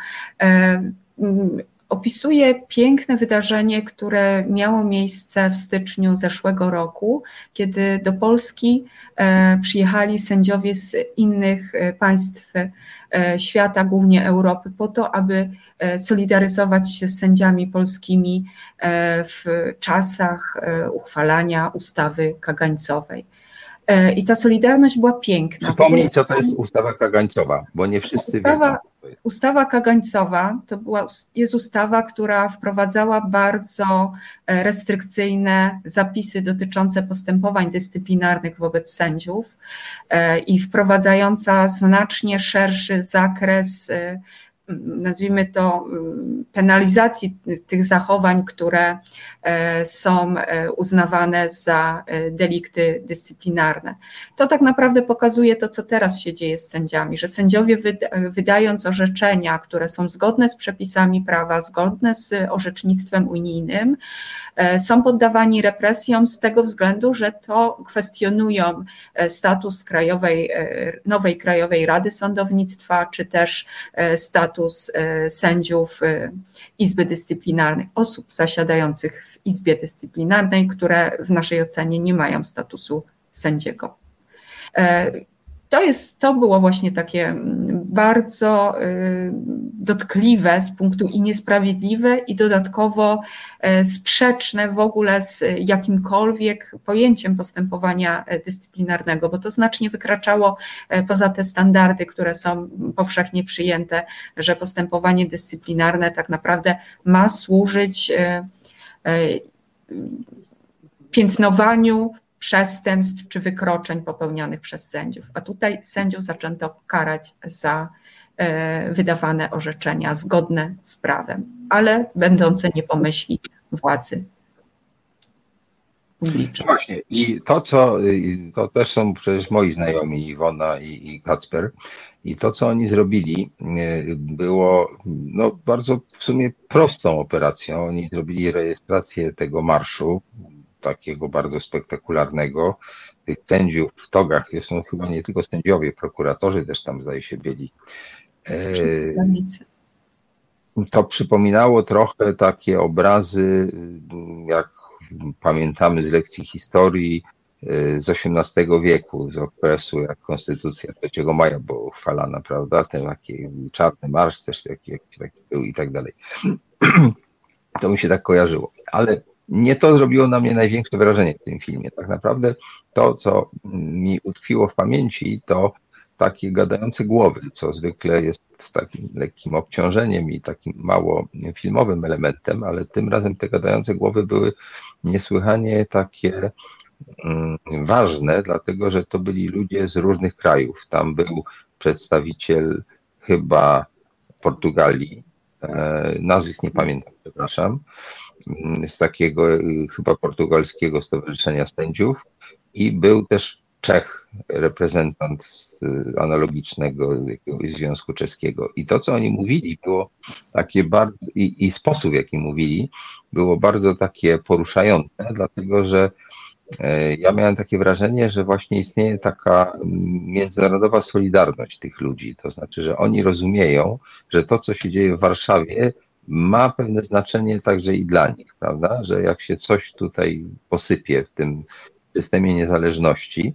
E, opisuje piękne wydarzenie, które miało miejsce w styczniu zeszłego roku, kiedy do Polski e, przyjechali sędziowie z innych e, państw e, świata, głównie Europy, po to, aby solidaryzować się z sędziami polskimi w czasach uchwalania ustawy kagańcowej. I ta solidarność była piękna. Przypomnij, co to jest ustawa kagańcowa, bo nie wszyscy ustawa, wiedzą. Ustawa kagańcowa to była, jest ustawa, która wprowadzała bardzo e, restrykcyjne zapisy dotyczące postępowań dyscyplinarnych wobec sędziów e, i wprowadzająca znacznie szerszy zakres e, nazwijmy to, penalizacji tych zachowań, które e, są e, uznawane za e, delikty dyscyplinarne. To tak naprawdę pokazuje to, co teraz się dzieje z sędziami, że sędziowie wydając orzeczenia, które są zgodne z przepisami prawa, zgodne z orzecznictwem unijnym, są poddawani represjom z tego względu, że to kwestionują status krajowej, nowej Krajowej Rady Sądownictwa, czy też status sędziów Izby Dyscyplinarnej, osób zasiadających w Izbie Dyscyplinarnej, które w naszej ocenie nie mają statusu sędziego. E, to, jest, to było właśnie takie mm, bardzo y, dotkliwe z punktu i niesprawiedliwe i dodatkowo e, sprzeczne w ogóle z jakimkolwiek pojęciem postępowania e, dyscyplinarnego, bo to znacznie wykraczało poza te standardy, które są powszechnie przyjęte, że postępowanie dyscyplinarne tak naprawdę ma służyć piętnowaniu przestępstw czy wykroczeń popełnionych przez sędziów. A tutaj sędziów zaczęto karać za e, wydawane orzeczenia zgodne z prawem, ale będące nie władzy publicznej. Właśnie i to, co to też są przecież moi znajomi Iwona i, i Kacper i to, co oni zrobili, e, było no, bardzo w sumie prostą operacją. Oni zrobili rejestrację tego marszu, takiego bardzo spektakularnego. Tych sędziów w togach są chyba nie tylko sędziowie, prokuratorzy też tam zdaje się byli. E, to przypominało trochę takie obrazy, jak pamiętamy z lekcji historii e, z XVIII wieku, z okresu, jak Konstytucja 3 maja była uchwalana, prawda? Ten taki czarny marsz też taki, taki był i tak dalej. To mi się tak kojarzyło. Ale nie to zrobiło na mnie największe wrażenie w tym filmie. Tak naprawdę to, co mi utkwiło w pamięci, to takie gadające głowy, co zwykle jest takim lekkim obciążeniem i takim mało filmowym elementem, ale tym razem te gadające głowy były niesłychanie takie mm, ważne, dlatego że to byli ludzie z różnych krajów. Tam był przedstawiciel chyba Portugalii, e, nazwisk nie pamiętam, przepraszam, z takiego y, chyba portugalskiego stowarzyszenia sędziów i był też Czech, reprezentant y, analogicznego jakiegoś związku czeskiego. I to, co oni mówili, było takie bardzo, i, i sposób, w jaki mówili, było bardzo takie poruszające, dlatego że e, ja miałem takie wrażenie, że właśnie istnieje taka międzynarodowa solidarność tych ludzi. To znaczy, że oni rozumieją, że to, co się dzieje w Warszawie, ma pewne znaczenie także i dla nich, prawda? Że jak się coś tutaj posypie w tym systemie niezależności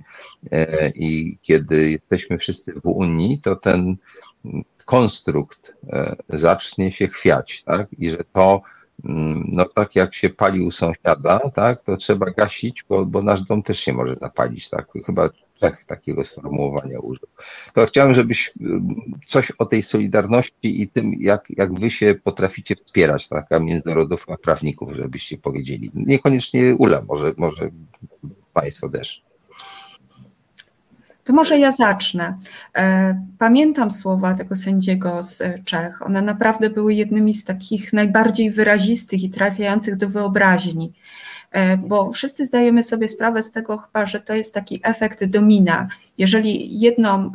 e, i kiedy jesteśmy wszyscy w Unii, to ten konstrukt e, zacznie się chwiać, tak? I że to, mm, no tak jak się pali u sąsiada, tak? To trzeba gasić, bo, bo nasz dom też się może zapalić, tak? Chyba Czech takiego sformułowania użył. To chciałem, żebyś y, coś o tej solidarności i tym, jak, jak wy się potraficie wspierać, taka międzynarodowa prawników, żebyście powiedzieli. Niekoniecznie Ula, może, może Państwo też. To może ja zacznę. E, pamiętam słowa tego sędziego z Czech. One naprawdę były jednymi z takich najbardziej wyrazistych i trafiających do wyobraźni. E, bo wszyscy zdajemy sobie sprawę z tego chyba, że to jest taki efekt domina. Jeżeli jedną e,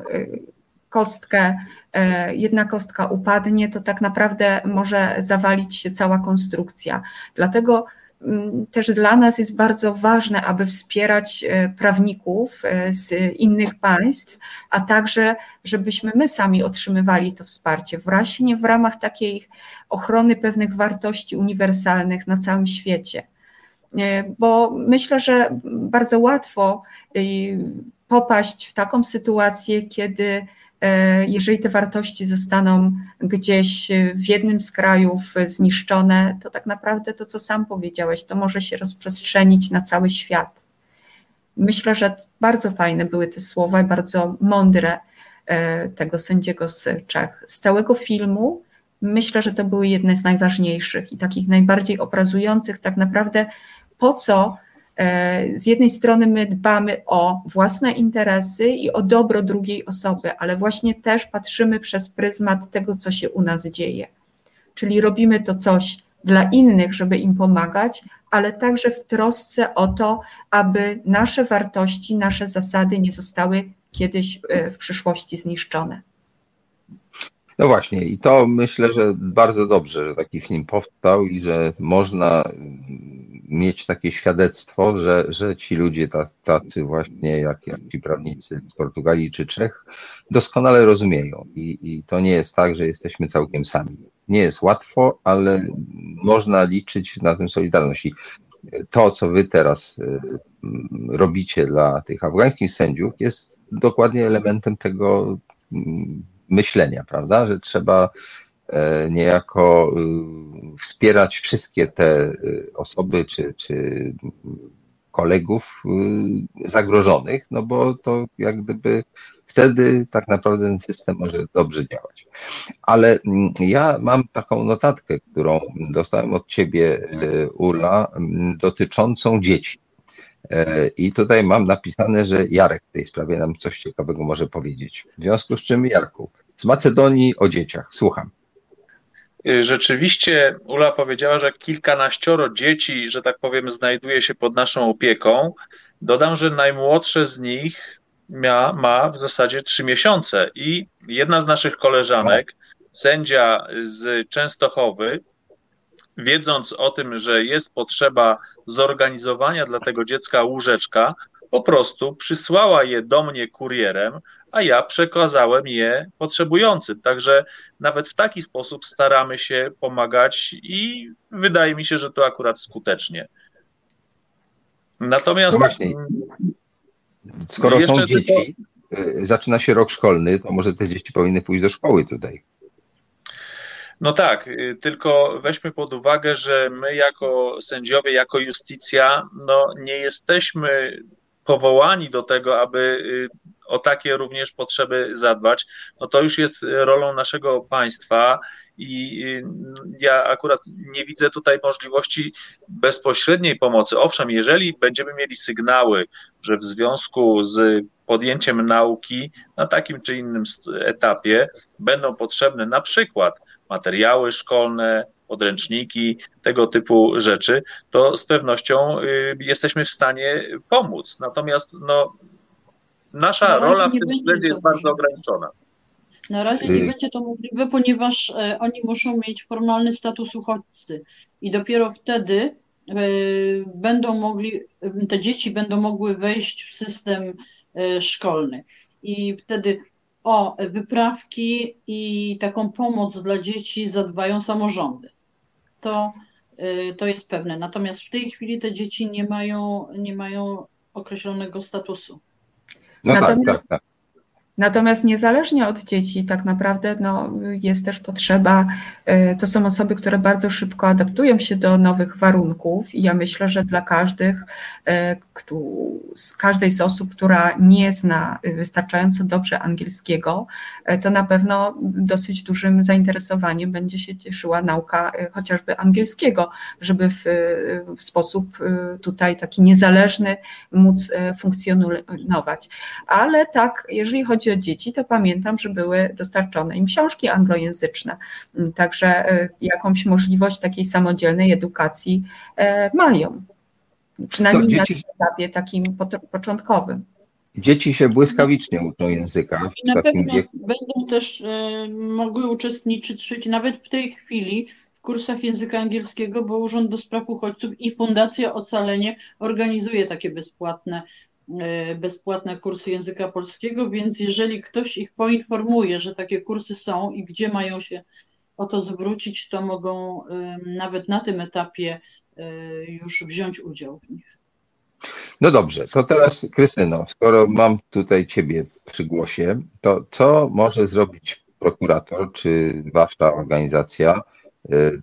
kostkę, e, jedna kostka upadnie, to tak naprawdę może zawalić się cała konstrukcja. Dlatego mm, też dla nas jest bardzo ważne, aby wspierać prawników z innych państw, a także, żebyśmy my sami otrzymywali to wsparcie, właśnie w ramach takiej ochrony pewnych wartości uniwersalnych na całym świecie. E, bo myślę, że bardzo łatwo e, popaść w taką sytuację, kiedy e, jeżeli te wartości zostaną gdzieś w jednym z krajów zniszczone, to tak naprawdę to, co sam powiedziałeś, to może się rozprzestrzenić na cały świat. Myślę, że bardzo fajne były te słowa bardzo mądre tego sędziego z Czech. Z całego filmu myślę, że to były jedne z najważniejszych i takich najbardziej obrazujących tak naprawdę po co E, z jednej strony my dbamy o własne interesy i o dobro drugiej osoby, ale właśnie też patrzymy przez pryzmat tego, co się u nas dzieje. Czyli robimy to coś dla innych, żeby im pomagać, ale także w trosce o to, aby nasze wartości, nasze zasady nie zostały kiedyś e, w przyszłości zniszczone. No właśnie, i to myślę, że bardzo dobrze, że taki film powstał i że można mieć takie świadectwo, że, że ci ludzie tacy właśnie jak, jak ci prawnicy z Portugalii czy Czech doskonale rozumieją. I, I to nie jest tak, że jesteśmy całkiem sami. Nie jest łatwo, ale można liczyć na tę solidarność. I to, co wy teraz y, robicie dla tych afgańskich sędziów, jest dokładnie elementem tego mm, myślenia, prawda? Że trzeba niejako y, wspierać wszystkie te y, osoby czy, czy kolegów zagrożonych, no bo to jak gdyby wtedy tak naprawdę ten system może dobrze działać. Ale mm, ja mam taką notatkę, którą dostałem od ciebie, Ula, mm, dotyczącą dzieci. E, I tutaj mam napisane, że Jarek w tej sprawie nam coś ciekawego może powiedzieć. W związku z czym, Jarku, z Macedonii o dzieciach, słucham. Y, rzeczywiście Ula powiedziała, że kilkanaścioro dzieci, że tak powiem, znajduje się pod naszą opieką. Dodam, że najmłodsze z nich ma, ma w zasadzie trzy miesiące i jedna z naszych koleżanek, sędzia z Częstochowy, wiedząc o tym, że jest potrzeba zorganizowania dla tego dziecka łóżeczka, po prostu przysłała je do mnie kurierem, a ja przekazałem je potrzebującym. Także nawet w taki sposób staramy się pomagać i wydaje mi się, że to akurat skutecznie. Natomiast. No. Skoro są dzieci, tylko... Y, zaczyna się rok szkolny, to może te dzieci powinny pójść do szkoły tutaj. No tak, y, tylko weźmy pod uwagę, że my jako sędziowie, jako justicja, no nie jesteśmy powołani do tego, aby y, o takie również potrzeby zadbać. No to już jest rolą naszego państwa i ja akurat nie widzę tutaj możliwości bezpośredniej pomocy. Owszem, jeżeli będziemy mieli sygnały, że w związku z podjęciem nauki na takim czy innym etapie będą potrzebne na przykład materiały szkolne, podręczniki, tego typu rzeczy, to z pewnością y, jesteśmy w stanie pomóc. Natomiast no, nasza rola w tym względzie jest bardzo ograniczona. Na razie nie y- będzie to możliwe, ponieważ e, oni muszą mieć formalny status uchodźcy i dopiero wtedy e, będą mogli, te dzieci będą mogły wejść w system e, szkolny. I wtedy o wyprawki i taką pomoc dla dzieci zadbają samorządy. To, to jest pewne. Natomiast w tej chwili te dzieci nie mają, nie mają określonego statusu. No Natomiast, tak, tak, tak. Natomiast niezależnie od dzieci, tak naprawdę no, jest też potrzeba, e, to są osoby, które bardzo szybko adaptują się do nowych warunków i ja myślę, że dla każdych, e, każdej z osób, która nie zna wystarczająco dobrze angielskiego, e, to na pewno dosyć dużym zainteresowaniem będzie się cieszyła nauka chociażby angielskiego, żeby w, w sposób tutaj taki niezależny móc funkcjonować. Ale tak, jeżeli chodzi o dzieci, to pamiętam, że były dostarczone im książki anglojęzyczne. Mm, także e, jakąś możliwość takiej samodzielnej edukacji e, mają. Przynajmniej no, dzieci... na etapie takim początkowym. Dzieci się błyskawicznie uczą języka. I na pewno wieku. będą też e, mogły uczestniczyć nawet w tej chwili w kursach języka angielskiego, bo Urząd do Spraw Uchodźców i Fundacja Ocalenie organizuje takie bezpłatne bezpłatne kursy języka polskiego, więc jeżeli ktoś ich poinformuje, że takie kursy są i gdzie mają się o to zwrócić, to mogą nawet na tym etapie e, już wziąć udział w nich. No dobrze, to teraz Krystyno, skoro mam tutaj Ciebie przy głosie, to co może zrobić prokurator czy Wasza organizacja,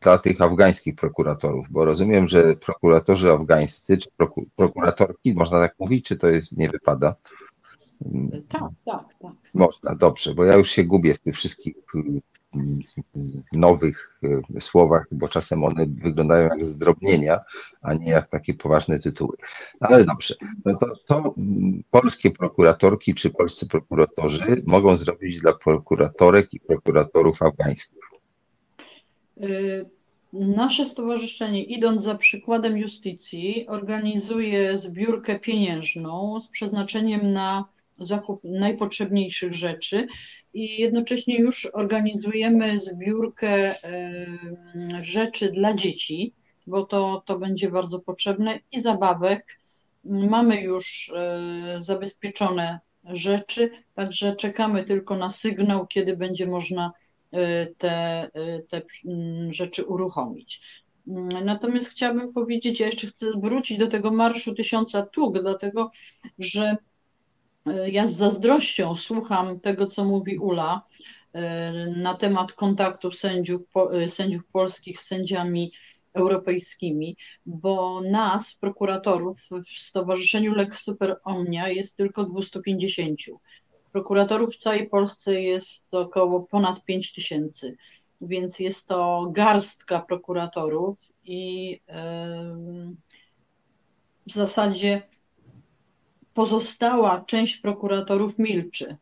dla tych afgańskich prokuratorów, bo rozumiem, że prokuratorzy afgańscy, czy prokuratorki, można tak mówić, czy to jest, nie wypada? Tak, tak, tak. Można, dobrze, bo ja już się gubię w tych wszystkich nowych słowach, bo czasem one wyglądają jak zdrobnienia, a nie jak takie poważne tytuły. Ale dobrze, no to, to polskie prokuratorki czy polscy prokuratorzy mogą zrobić dla prokuratorek i prokuratorów afgańskich? Y, nasze stowarzyszenie, idąc za przykładem justycji, organizuje zbiórkę pieniężną z przeznaczeniem na zakup najpotrzebniejszych rzeczy i jednocześnie już organizujemy zbiórkę rzeczy dla dzieci, bo to, to będzie bardzo potrzebne i zabawek. Mamy już e, zabezpieczone rzeczy, także czekamy tylko na sygnał, kiedy będzie można te, e, te rzeczy uruchomić. Natomiast chciałabym powiedzieć, ja jeszcze chcę wrócić do tego Marszu Tysiąca Tług, dlatego że ja z zazdrością słucham tego, co mówi Ula na temat kontaktów sędziów, sędziów polskich z sędziami europejskimi, bo nas, prokuratorów w Stowarzyszeniu Lex Super Omnia jest tylko 250. Prokuratorów w całej Polsce jest około ponad 5 tysięcy, więc jest to garstka prokuratorów i w zasadzie pozostała część prokuratorów milczy.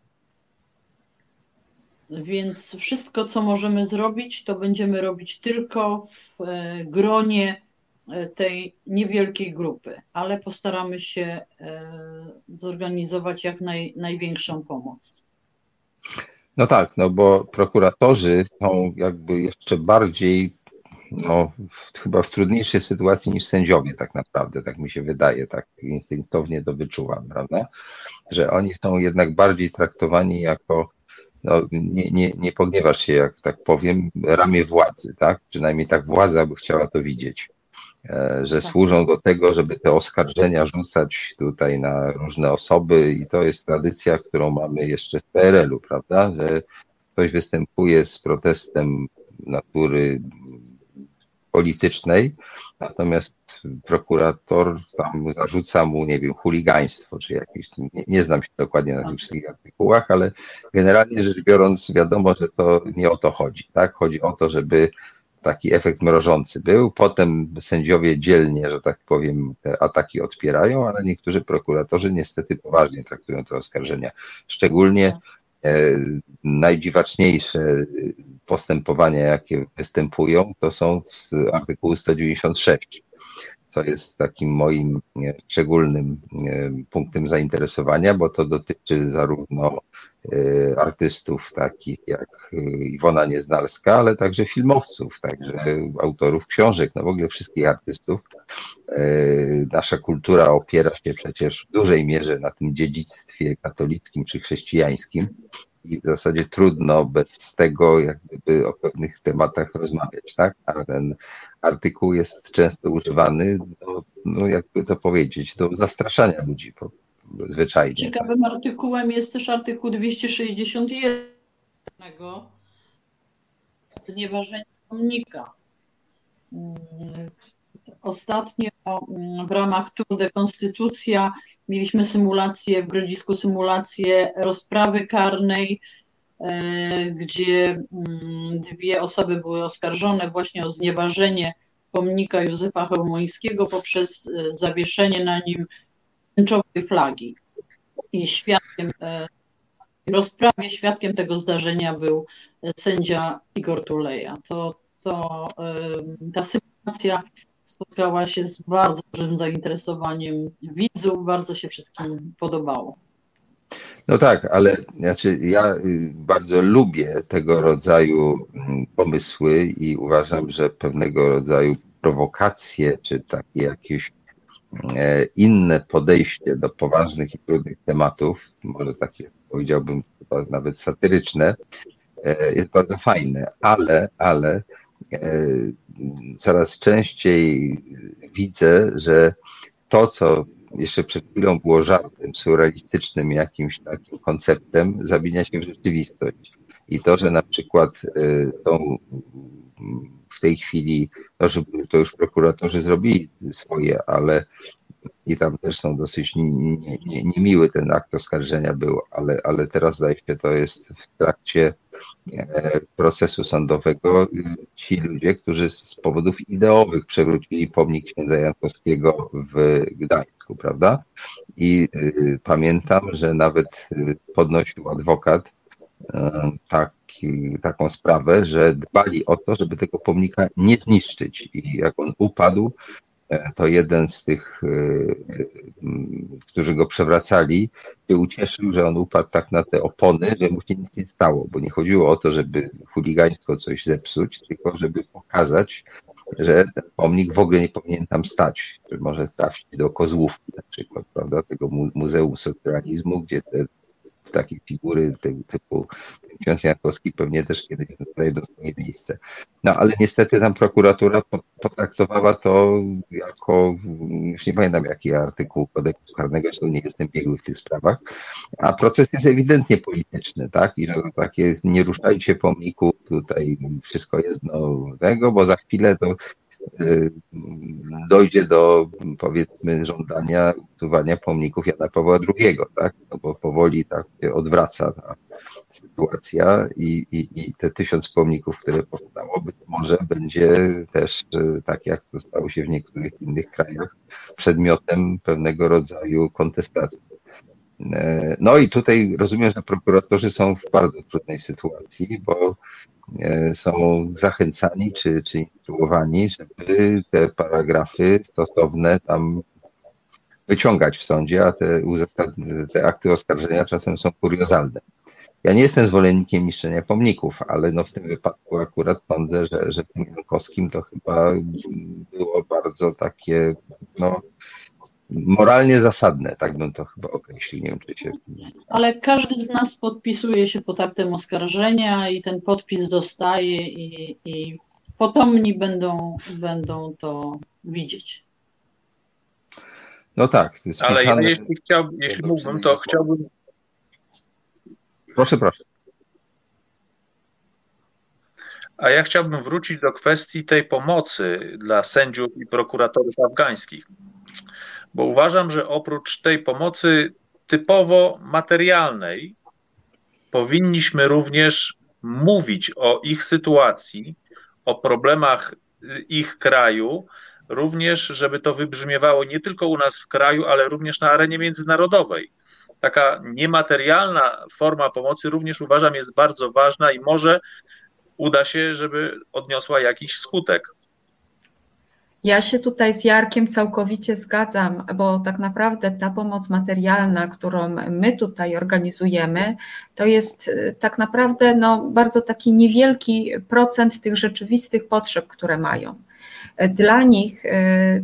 Więc wszystko, co możemy zrobić, to będziemy robić tylko w e, gronie tej niewielkiej grupy, ale postaramy się e, zorganizować jak naj, największą pomoc. No tak, no bo prokuratorzy są jakby jeszcze bardziej no, chyba w trudniejszej sytuacji niż sędziowie tak naprawdę, tak mi się wydaje, tak instynktownie to wyczuwam, prawda? Że oni są jednak bardziej traktowani jako, no, nie, nie, nie pogniewasz się, jak tak powiem, ramię władzy, tak? Przynajmniej tak władza by chciała to widzieć że tak. służą do tego, żeby te oskarżenia rzucać tutaj na różne osoby i to jest tradycja, którą mamy jeszcze z PRL-u, prawda, że ktoś występuje z protestem natury politycznej, natomiast prokurator tam zarzuca mu, nie wiem, chuligaństwo, czy jakieś, nie, nie znam się dokładnie na tych wszystkich artykułach, ale generalnie rzecz biorąc wiadomo, że to nie o to chodzi, tak? Chodzi o to, żeby taki efekt mrożący był. Potem sędziowie dzielnie, że tak powiem, te ataki odpierają, ale niektórzy prokuratorzy niestety poważnie traktują te oskarżenia. Szczególnie E, najdziwaczniejsze postępowania, jakie występują, to są z artykułu 196, co jest takim moim szczególnym punktem zainteresowania, bo to dotyczy zarówno artystów takich jak e, Iwona Nieznalska, ale także filmowców, także autorów książek, no w ogóle wszystkich artystów. Nasza kultura opiera się przecież w dużej mierze na tym dziedzictwie katolickim czy chrześcijańskim i w zasadzie trudno bez tego jak gdyby o pewnych tematach rozmawiać, tak? A ten artykuł jest często używany, do, no jakby to powiedzieć, do zastraszania ludzi po, zwyczajnie. Ciekawym tak? artykułem jest też artykuł 261 znieważenia pomnika. Ostatnio w ramach Tour de Konstytucja mieliśmy symulację w Grodzisku, symulację rozprawy karnej, e, gdzie mm, dwie osoby były oskarżone właśnie o znieważenie pomnika Józefa Chełmońskiego poprzez e, zawieszenie na nim tęczowej flagi. I świadkiem e, rozprawie, świadkiem tego zdarzenia był sędzia Igor Tuleja. To, to ta sytuacja spotkała się z bardzo dużym zainteresowaniem widzów, bardzo się wszystkim podobało. No tak, ale znaczy ja y, bardzo lubię tego rodzaju mm, pomysły i uważam, że pewnego rodzaju prowokacje, czy takie jakieś e, inne podejście do poważnych i trudnych tematów, może takie powiedziałbym nawet satyryczne, e, jest bardzo fajne, ale, ale e, coraz częściej widzę, że to, co jeszcze przed chwilą było żartem, surrealistycznym jakimś takim konceptem, zamienia się w rzeczywistość. I to, że na przykład tą, w tej chwili, że to już prokuratorzy zrobili swoje, ale i tam też są dosyć niemiły nie, nie, ten akt oskarżenia był, ale, ale teraz zdaje się, to jest w trakcie procesu sądowego ci ludzie, którzy z powodów ideowych przewrócili pomnik księdza Jankowskiego w Gdańsku, prawda? I pamiętam, że nawet podnosił adwokat taką sprawę, że dbali o to, żeby tego pomnika nie zniszczyć. I jak on upadł, to jeden z tych, e, którzy go przewracali, się ucieszył, że on upadł tak na te opony, że mu się nic nie stało, bo nie chodziło o to, żeby chuligaństwo coś zepsuć, tylko żeby pokazać, że ten pomnik w ogóle nie powinien tam stać, że może trafić do Kozłówki na przykład, prawda, tego Muzeum Socrealizmu, gdzie te takie figury typu ksiądz Jankowski pewnie też kiedyś znajdą swoje miejsce. No ale niestety tam prokuratura potraktowała to jako, już nie pamiętam jaki artykuł kodeksu karnego, zresztą nie jestem biegły w tych sprawach, a proces jest ewidentnie polityczny, tak? I że takie nie ruszajcie pomników, tutaj wszystko jednego, bo za chwilę to dojdzie do powiedzmy żądania usuwania pomników Jana Pawła II, tak? No bo powoli tak się odwraca ta sytuacja i, i, i te tysiąc pomników, które powstało, być może będzie też, e, tak jak to stało się w niektórych innych krajach, przedmiotem pewnego rodzaju kontestacji. E, no i tutaj rozumiem, że prokuratorzy są w bardzo trudnej sytuacji, bo e, są zachęcani czy, czy instruowani, żeby te paragrafy stosowne tam wyciągać w sądzie, a te, te akty oskarżenia czasem są kuriozalne. Ja nie jestem zwolennikiem niszczenia pomników, ale no w tym wypadku akurat sądzę, że, że w tym Jankowskim to chyba było bardzo takie, no, moralnie zasadne, tak bym to chyba określił. Nie wiem, czy się. Ale każdy z nas podpisuje się pod aktem oskarżenia i ten podpis zostaje i, i potomni będą, będą to widzieć. No tak. Ale ja jeśli, chciał, jeśli mógłbym, to chciałbym Proszę, proszę. A ja chciałbym wrócić do kwestii tej pomocy dla sędziów i prokuratorów afgańskich, bo uważam, że oprócz tej pomocy typowo materialnej, powinniśmy również mówić o ich sytuacji, o problemach ich kraju, również żeby to wybrzmiewało nie tylko u nas w kraju, ale również na arenie międzynarodowej taka niematerialna forma pomocy również uważam jest bardzo ważna i może uda się, żeby odniosła jakiś skutek. Ja się tutaj z Jarkiem całkowicie zgadzam, bo tak naprawdę ta pomoc materialna, którą my tutaj organizujemy, to jest y, tak naprawdę no, bardzo taki niewielki procent tych rzeczywistych potrzeb, które mają. Dla nich y,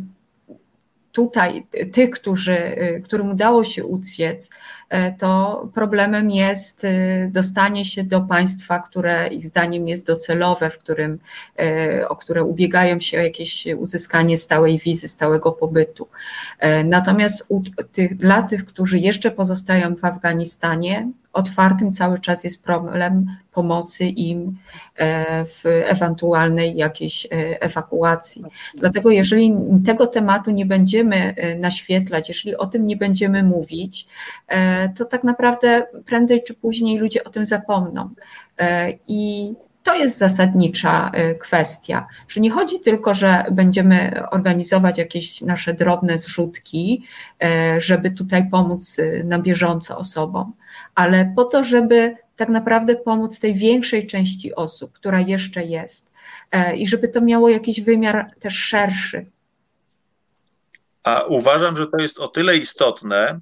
tutaj tych, którzy, y, którym udało się uciec, y, to problemem jest y, dostanie się do państwa, które ich zdaniem jest docelowe, w którym, o które ubiegają się o jakieś uzyskanie stałej wizy, stałego pobytu. Natomiast u tych, dla tych, którzy jeszcze pozostają w Afganistanie, otwartym cały czas jest problem pomocy im e, w ewentualnej jakiejś e, ewakuacji. Dlatego jeżeli tego tematu nie będziemy e, naświetlać, jeżeli o tym nie będziemy mówić, to tak naprawdę prędzej czy później ludzie o tym zapomną. I to jest zasadnicza kwestia, że nie chodzi tylko, że będziemy organizować jakieś nasze drobne zrzutki, żeby tutaj pomóc na bieżąco osobom, ale po to, żeby tak naprawdę pomóc tej większej części osób, która jeszcze jest e, i żeby to miało jakiś wymiar też szerszy. A uważam, że to jest o tyle istotne,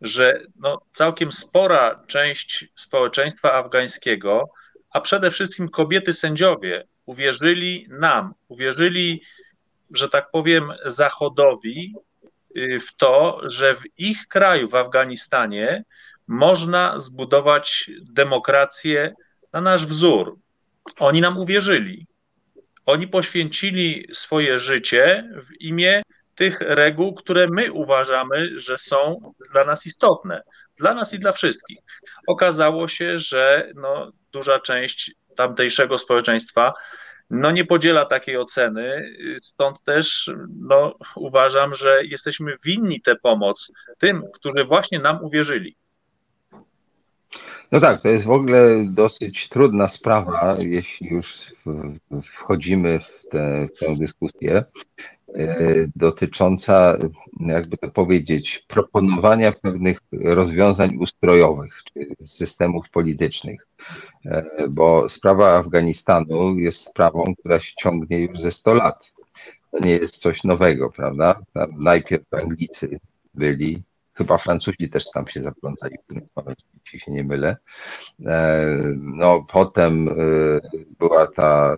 że no, całkiem spora część społeczeństwa afgańskiego, a przede wszystkim kobiety sędziowie, uwierzyli nam, uwierzyli, że tak powiem, Zachodowi y, w to, że w ich kraju, w Afganistanie, można zbudować demokrację na nasz wzór. Oni nam uwierzyli. Oni poświęcili swoje życie w imię tych reguł, które my uważamy, że są dla nas istotne. Dla nas i dla wszystkich. Okazało się, że no, duża część tamtejszego społeczeństwa no, nie podziela takiej oceny, stąd też no, uważam, że jesteśmy winni tę pomoc tym, którzy właśnie nam uwierzyli. No tak, to jest w ogóle dosyć trudna sprawa, jeśli już wchodzimy w tę, dyskusję, e, dotycząca, jakby to powiedzieć, proponowania pewnych rozwiązań ustrojowych, czy systemów politycznych. E, bo sprawa Afganistanu jest sprawą, która się ciągnie już ze 100 lat. To nie jest coś nowego, prawda? Tam najpierw Anglicy byli, chyba Francuzi też tam się zaplątali jeśli się nie mylę. E, no potem e, była ta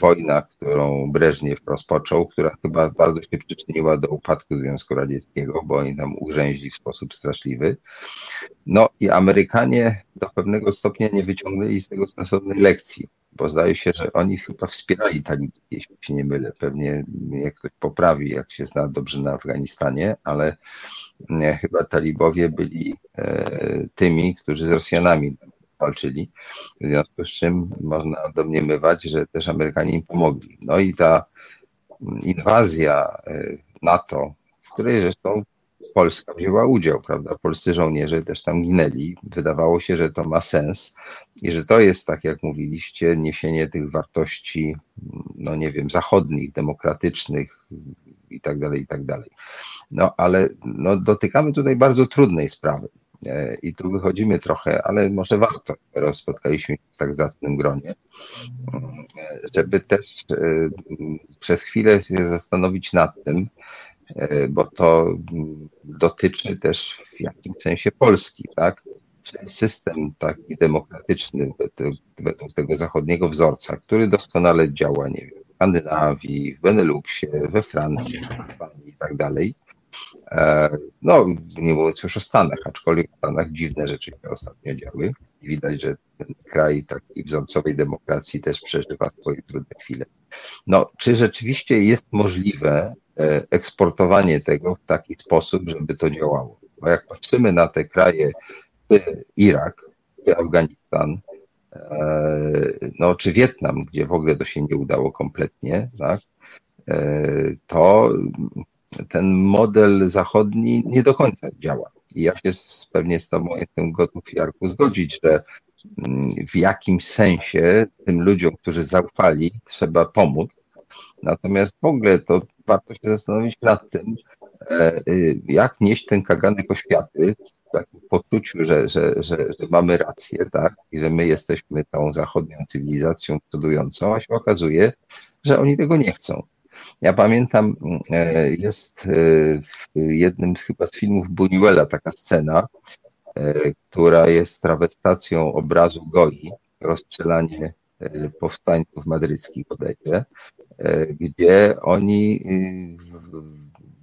wojna, którą Breżniew rozpoczął, która chyba bardzo się przyczyniła do upadku Związku Radzieckiego, bo oni tam ugrzęźli w sposób straszliwy. No i Amerykanie do pewnego stopnia nie wyciągnęli z tego stosownej lekcji, bo zdaje się, że oni chyba wspierali talibów, jeśli się nie mylę. Pewnie jak ktoś poprawi, jak się zna dobrze na Afganistanie, ale nie, chyba talibowie byli e, tymi, którzy z Rosjanami walczyli, w związku z czym można domniemywać, że też Amerykanie im pomogli. No i ta inwazja e, NATO, w której zresztą Polska wzięła udział, prawda? Polscy żołnierze też tam ginęli. Wydawało się, że to ma sens i że to jest, tak jak mówiliście, niesienie tych wartości, no nie wiem, zachodnich, demokratycznych i tak dalej, i tak dalej. No ale no, dotykamy tutaj bardzo trudnej sprawy. E, I tu wychodzimy trochę, ale może warto, skoro spotkaliśmy się w tak zacnym gronie, żeby też e, przez chwilę się zastanowić nad tym, E, bo to dotyczy też w jakimś sensie Polski, tak? System taki demokratyczny według tego zachodniego wzorca, który doskonale działa, nie wiem, w Skandynawii, w Beneluxie, we Francji, w Hiszpanii i tak dalej. E, no, nie mówiąc już o Stanach, aczkolwiek w Stanach dziwne rzeczy się ostatnio działy. Widać, że ten kraj takiej wzorcowej demokracji też przeżywa swoje trudne chwile. No, czy rzeczywiście jest możliwe E, eksportowanie tego w taki sposób, żeby to działało. Bo jak patrzymy na te kraje, Irak, Afganistan, e, no, czy Wietnam, gdzie w ogóle to się nie udało kompletnie, tak, e, to ten model zachodni nie do końca działa. I ja się pewnie z Tobą jestem gotów, Jarku, zgodzić, że mm, w jakimś sensie tym ludziom, którzy zaufali, trzeba pomóc. Natomiast w ogóle to warto się zastanowić nad tym, e, y, jak nieść ten kaganek oświaty w takim poczuciu, że, że, że, że mamy rację, tak, i że my jesteśmy tą zachodnią cywilizacją cudującą, a się okazuje, że oni tego nie chcą. Ja pamiętam, e, jest e, w jednym chyba z filmów Buñuela taka scena, która jest trawestacją obrazu Goi, rozstrzelanie powstańców madryckich bodajże, gdzie oni, y,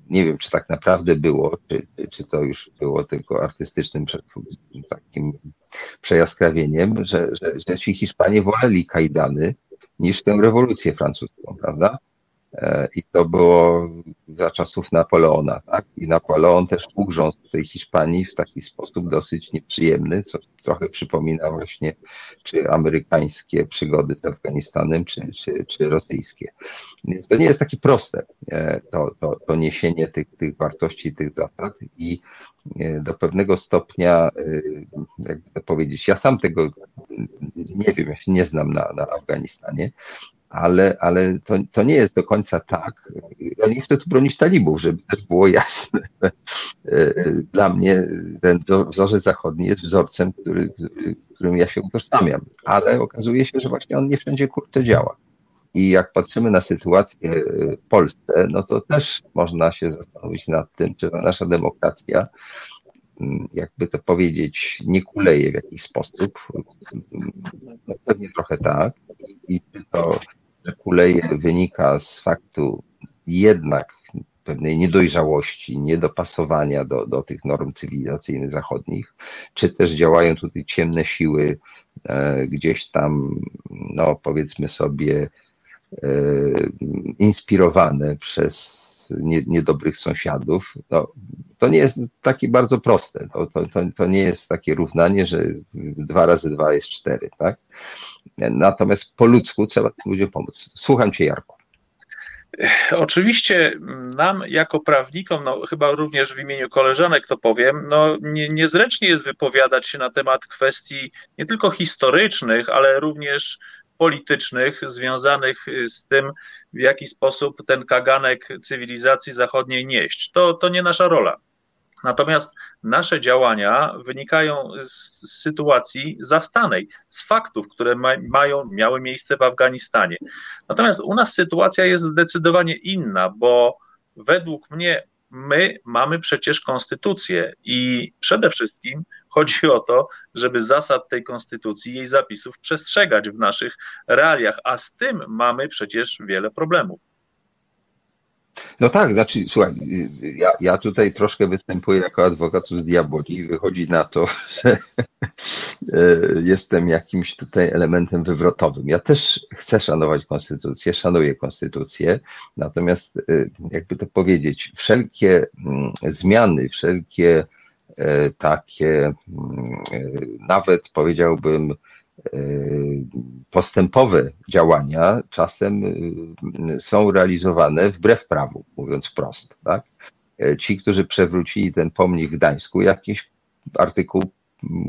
nie wiem, czy tak naprawdę było, czy, czy to już było tylko artystycznym takim przejaskrawieniem, że, że, że ci Hiszpanie woleli kajdany niż tę rewolucję francuską, prawda? E, I to było za czasów Napoleona, tak? I Napoleon też ugrzązł w tej Hiszpanii w taki sposób dosyć nieprzyjemny, co trochę przypomina właśnie czy amerykańskie przygody z Afganistanem, czy, czy, czy rosyjskie. Więc to nie jest takie proste, e, to, to, to niesienie tych, tych wartości, tych zasad i e, do pewnego stopnia, jakby to powiedzieć, ja sam tego nie wiem, nie znam na, na Afganistanie, ale, ale to, to nie jest do końca tak. Ja nie chcę tu bronić talibów, żeby też było jasne. Dla mnie ten wzorzec zachodni jest wzorcem, który, którym ja się utożsamiam, ale okazuje się, że właśnie on nie wszędzie kurczę działa. I jak patrzymy na sytuację w Polsce, no to też można się zastanowić nad tym, czy nasza demokracja, jakby to powiedzieć, nie kuleje w jakiś sposób. No pewnie trochę tak. I to kuleje wynika z faktu jednak pewnej niedojrzałości, niedopasowania do, do tych norm cywilizacyjnych zachodnich, czy też działają tutaj ciemne siły e, gdzieś tam, no powiedzmy sobie, e, inspirowane przez nie, niedobrych sąsiadów. No, to nie jest takie bardzo proste. To, to, to, to nie jest takie równanie, że dwa razy dwa jest cztery, tak? Natomiast po ludzku trzeba tym ludziom pomóc. Słucham Cię, Jarku. Oczywiście nam jako prawnikom, no chyba również w imieniu koleżanek to powiem, no nie, niezręcznie jest wypowiadać się na temat kwestii nie tylko historycznych, ale również politycznych związanych z tym, w jaki sposób ten kaganek cywilizacji zachodniej nieść. To, to nie nasza rola. Natomiast nasze działania wynikają z sytuacji zastanej, z faktów, które ma, mają, miały miejsce w Afganistanie. Natomiast u nas sytuacja jest zdecydowanie inna, bo według mnie my mamy przecież konstytucję i przede wszystkim chodzi o to, żeby zasad tej konstytucji, jej zapisów przestrzegać w naszych realiach, a z tym mamy przecież wiele problemów. No tak, znaczy, słuchaj, ja, ja tutaj troszkę występuję jako adwokatus diaboli. Wychodzi na to, że e, jestem jakimś tutaj elementem wywrotowym. Ja też chcę szanować konstytucję, szanuję konstytucję, natomiast, e, jakby to powiedzieć, wszelkie mm, zmiany, wszelkie e, takie, mm, nawet powiedziałbym, postępowe działania czasem y, są realizowane wbrew prawu, mówiąc wprost. Tak? Y, ci, którzy przewrócili ten pomnik w Gdańsku, jakiś artykuł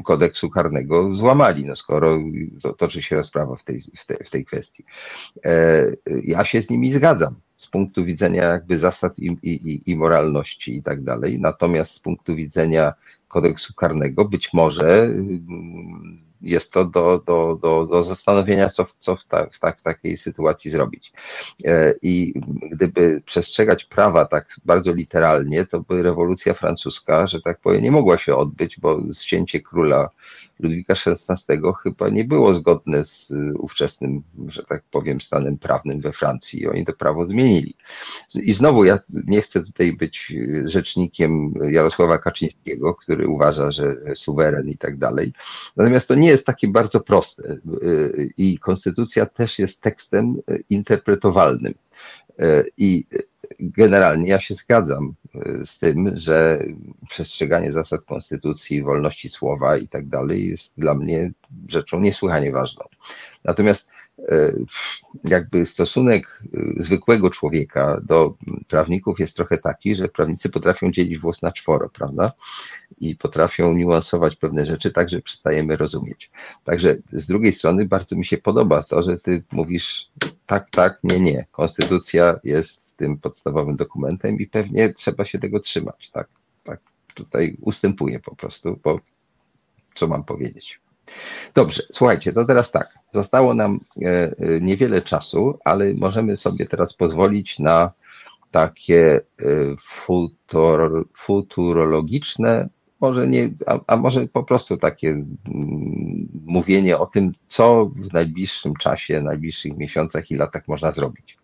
kodeksu karnego złamali, no skoro toczy się rozprawa w tej, w, tej, w tej kwestii. E, ja się z nimi zgadzam z punktu widzenia jakby zasad i, i, i moralności i tak dalej, natomiast z punktu widzenia kodeksu karnego być może jest to do, do, do, do zastanowienia, co, co w, ta, w, ta, w takiej sytuacji zrobić. E, I gdyby przestrzegać prawa tak bardzo literalnie, to by rewolucja francuska, że tak powiem, nie mogła się odbyć, bo zcięcie króla Ludwika XVI chyba nie było zgodne z ówczesnym, że tak powiem, stanem prawnym we Francji i oni to prawo zmienili. I znowu ja nie chcę tutaj być rzecznikiem Jarosława Kaczyńskiego, który uważa, że suweren i tak dalej. Natomiast to nie jest takie bardzo proste i konstytucja też jest tekstem interpretowalnym. I generalnie ja się zgadzam y, z tym, że przestrzeganie zasad konstytucji, wolności słowa i tak dalej jest dla mnie rzeczą niesłychanie ważną. Natomiast y, jakby stosunek y, zwykłego człowieka do prawników jest trochę taki, że prawnicy potrafią dzielić włos na czworo, prawda? I potrafią niuansować pewne rzeczy tak, że przestajemy rozumieć. Także z drugiej strony bardzo mi się podoba to, że ty mówisz tak, tak, nie, nie. Konstytucja jest tym podstawowym dokumentem i pewnie trzeba się tego trzymać. Tak, tak. Tutaj ustępuję po prostu, bo co mam powiedzieć. Dobrze, słuchajcie, to teraz tak. Zostało nam e, e, niewiele czasu, ale możemy sobie teraz pozwolić na takie e, futur, futurologiczne może nie, a, a, może po prostu takie mm, mówienie o tym, co w najbliższym czasie, najbliższych miesiącach i latach można zrobić.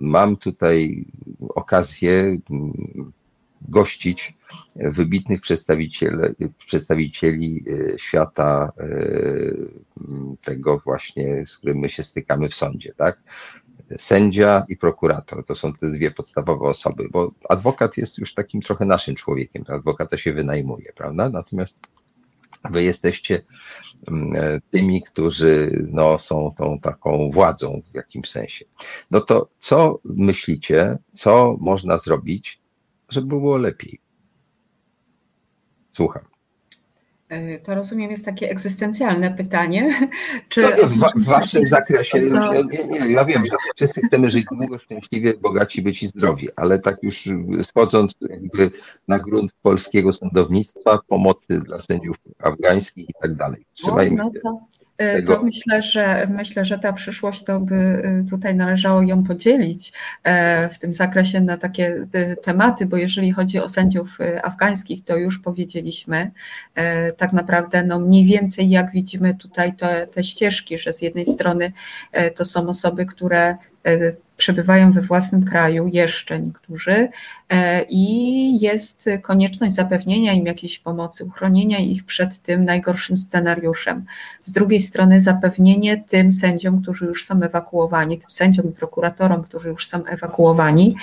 Mam tutaj okazję mm, gościć wybitnych przedstawicieli, przedstawicieli e, świata e, tego właśnie, z którym my się stykamy w sądzie, tak? sędzia i prokurator. To są te dwie podstawowe osoby, bo adwokat jest już takim trochę naszym człowiekiem. Adwokata się wynajmuje, prawda? Natomiast wy jesteście mm, tymi, którzy no, są tą taką władzą w jakimś sensie. No to co myślicie, co można zrobić, żeby było lepiej? Słucham. E, to rozumiem jest takie egzystencjalne pytanie. Czy... No, w, w, waszym zakresie, to... nie, nie, ja wiem, że wszyscy chcemy żyć długo, szczęśliwie, bogaci, być i zdrowi, ale tak już schodząc jakby na grunt polskiego sądownictwa, pomocy dla sędziów afgańskich i tak dalej. Trzymajmy no, no to, E, to myślę, że myślę, że ta przyszłość to by e, tutaj należało ją podzielić e, w tym zakresie na takie tematy, bo jeżeli chodzi o sędziów afgańskich, to już powiedzieliśmy tak naprawdę no mniej więcej jak widzimy tutaj te, te ścieżki, że z jednej strony to są osoby, które przebywają we własnym kraju, jeszcze niektórzy, e, i jest konieczność zapewnienia im jakiejś pomocy, uchronienia ich przed tym najgorszym scenariuszem. Z drugiej strony zapewnienie tym sędziom, którzy już są ewakuowani, tym sędziom i prokuratorom, którzy już są ewakuowani,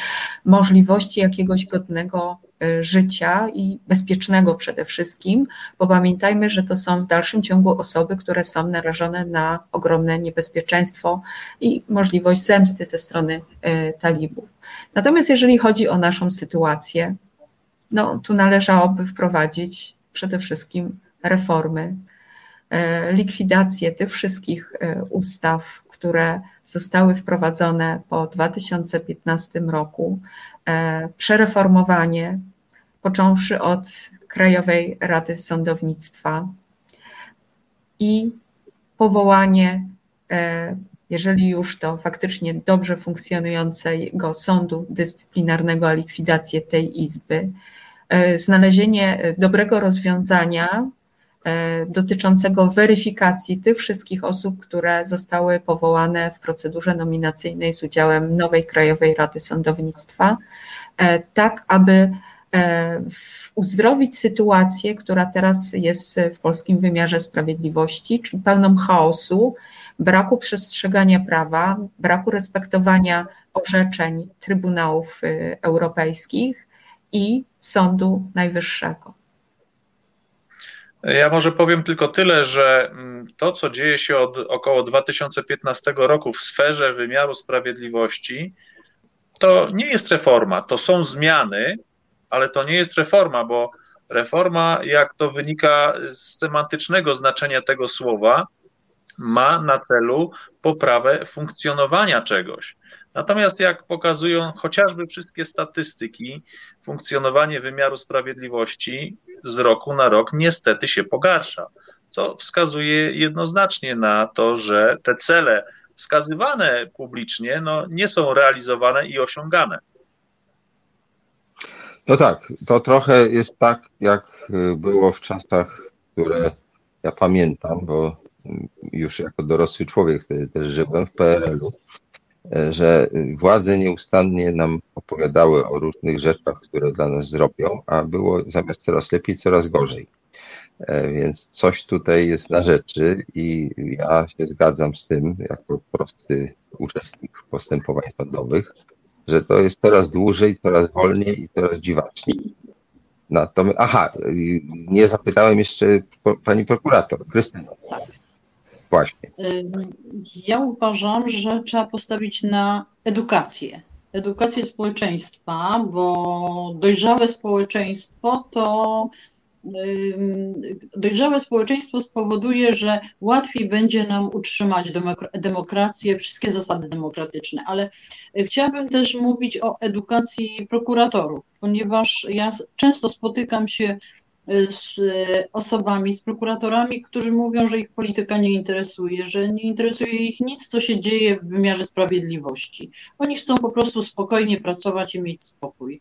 możliwości jakiegoś godnego E, życia i bezpiecznego przede wszystkim, bo pamiętajmy, że to są w dalszym ciągu osoby, które są narażone na ogromne niebezpieczeństwo i możliwość zemsty ze strony strony talibów. Natomiast jeżeli chodzi o naszą sytuację, no tu należałoby wprowadzić przede wszystkim reformy, likwidację tych wszystkich ustaw, które zostały wprowadzone po 2015 roku, przereformowanie, począwszy od Krajowej Rady Sądownictwa i powołanie, e, jeżeli już to faktycznie dobrze funkcjonującego sądu dyscyplinarnego, a likwidację tej izby, e, znalezienie dobrego rozwiązania e, dotyczącego weryfikacji tych wszystkich osób, które zostały powołane w procedurze nominacyjnej z udziałem nowej Krajowej Rady Sądownictwa, tak aby uzdrowić sytuację, która teraz jest w polskim wymiarze sprawiedliwości, czyli pełną chaosu, braku przestrzegania prawa, braku respektowania orzeczeń Trybunałów y, Europejskich i Sądu Najwyższego. Ja może powiem tylko tyle, że mm, to, co dzieje się od około 2015 roku w sferze wymiaru sprawiedliwości, to nie jest reforma, to są zmiany, ale to nie jest reforma, bo reforma, jak to wynika z semantycznego znaczenia tego słowa, ma na celu poprawę funkcjonowania czegoś. Natomiast jak pokazują chociażby wszystkie statystyki, funkcjonowanie wymiaru sprawiedliwości z roku na rok niestety się pogarsza, co wskazuje jednoznacznie na to, że te cele wskazywane publicznie no, nie są realizowane i osiągane. No tak, to trochę jest tak, jak było w czasach, które ja pamiętam, bo już jako dorosły człowiek wtedy też żyłem w PRL-u, e, że władze nieustannie nam opowiadały o różnych rzeczach, które dla nas zrobią, a było zamiast coraz lepiej, coraz gorzej. E, więc coś tutaj jest na rzeczy i ja się zgadzam z tym, jako prosty uczestnik postępowań sądowych, że to jest coraz dłużej, coraz wolniej i coraz dziwaczniej. Natomiast, aha, nie zapytałem jeszcze pani prokurator, Krystyna. Właśnie. Ja uważam, że trzeba postawić na edukację. Edukację społeczeństwa, bo dojrzałe społeczeństwo to dojrzałe społeczeństwo spowoduje, że łatwiej będzie nam utrzymać demokrację, wszystkie zasady demokratyczne, ale chciałabym też mówić o edukacji prokuratorów, ponieważ ja często spotykam się z osobami, z prokuratorami, którzy mówią, że ich polityka nie interesuje, że nie interesuje ich nic, co się dzieje w wymiarze sprawiedliwości. Oni chcą po prostu spokojnie pracować i mieć spokój.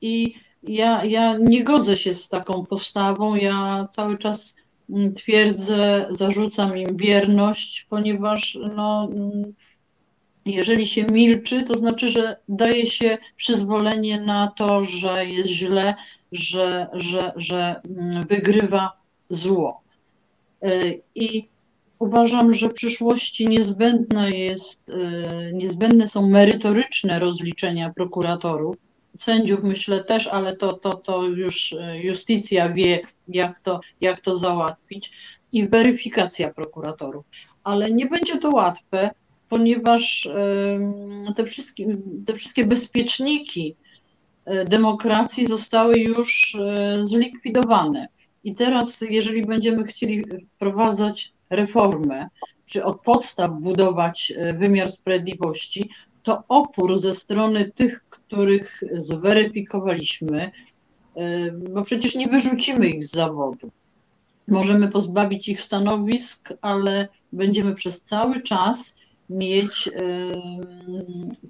I ja, ja nie godzę się z taką postawą. Ja cały czas mm, twierdzę, zarzucam im wierność, ponieważ no, mm, jeżeli się milczy, to znaczy, że daje się przyzwolenie na to, że jest źle, że, że, że mm, wygrywa zło. Y, I uważam, że w przyszłości niezbędne jest, y, niezbędne są merytoryczne rozliczenia prokuratorów, sędziów myślę też, ale to, to, to już e, justicja wie, jak to, jak to załatwić i weryfikacja prokuratorów. Ale nie będzie to łatwe, ponieważ te wszystkie, te wszystkie bezpieczniki e, demokracji zostały już e, zlikwidowane. I teraz, jeżeli będziemy chcieli wprowadzać reformę, czy od podstaw budować wymiar sprawiedliwości, to opór ze strony tych, których zweryfikowaliśmy, bo przecież nie wyrzucimy ich z zawodu. Możemy pozbawić ich stanowisk, ale będziemy przez cały czas mieć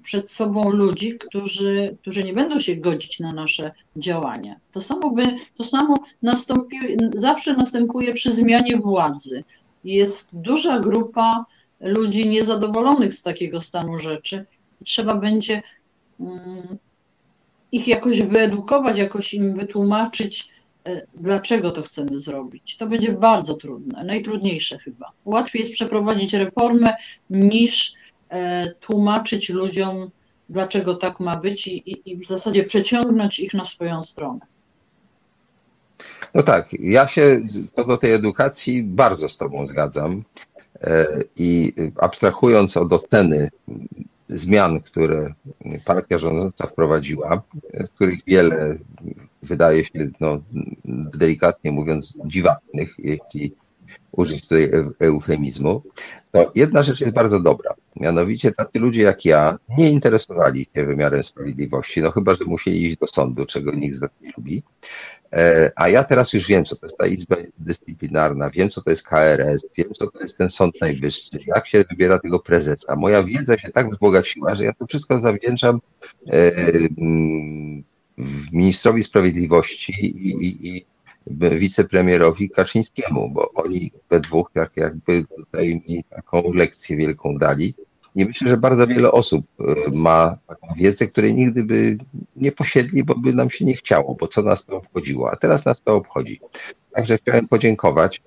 przed sobą ludzi, którzy, którzy nie będą się godzić na nasze działania. To samo, by, to samo nastąpi, zawsze następuje przy zmianie władzy. Jest duża grupa ludzi niezadowolonych z takiego stanu rzeczy trzeba będzie ich jakoś wyedukować, jakoś im wytłumaczyć, dlaczego to chcemy zrobić. To będzie bardzo trudne, najtrudniejsze chyba. Łatwiej jest przeprowadzić reformę niż e, tłumaczyć ludziom, dlaczego tak ma być i, i, i w zasadzie przeciągnąć ich na swoją stronę. No tak, ja się co do tej edukacji bardzo z Tobą zgadzam. I abstrahując od oceny zmian, które partia rządząca wprowadziła, z których wiele wydaje się, no, delikatnie mówiąc, dziwatnych, jeśli użyć tutaj eufemizmu, to jedna rzecz jest bardzo dobra. Mianowicie tacy ludzie jak ja nie interesowali się wymiarem sprawiedliwości, no chyba, że musieli iść do sądu, czego nikt z nas nie lubi. E, a ja teraz już wiem, co to jest ta Izba Dyscyplinarna, wiem, co to jest KRS, wiem, co to jest ten Sąd Najwyższy, jak się wybiera tego prezesa. Moja wiedza się tak wzbogaciła, że ja to wszystko zawdzięczam e, ministrowi sprawiedliwości i, i, i wicepremierowi Kaczyńskiemu, bo oni we dwóch tak jakby tutaj mi taką lekcję wielką dali. I myślę, że bardzo wiele osób e, ma taką wiedzę, której nigdy by nie posiedli, bo by nam się nie chciało, bo co nas to obchodziło, a teraz nas to obchodzi. Także chciałem podziękować,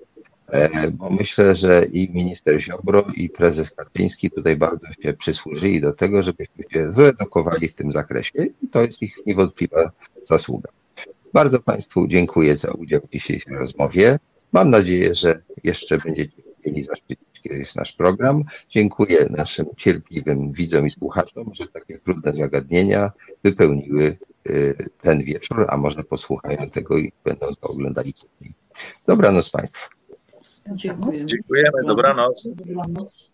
bo myślę, że i minister Ziobro, i prezes Kaczyński tutaj bardzo się przysłużyli do tego, żebyśmy się wyedukowali w tym zakresie i to jest ich niewątpliwa zasługa. Bardzo Państwu dziękuję za udział w dzisiejszej rozmowie. Mam nadzieję, że jeszcze będziecie chcieli zaszczycić kiedyś nasz program. Dziękuję naszym cierpliwym widzom i słuchaczom, że takie trudne zagadnienia wypełniły y, ten wieczór, a może posłuchają tego i będą to oglądali później. Dobranoc Państwu. Dziękujemy. Dziękujemy, dobranoc. Dobranoc.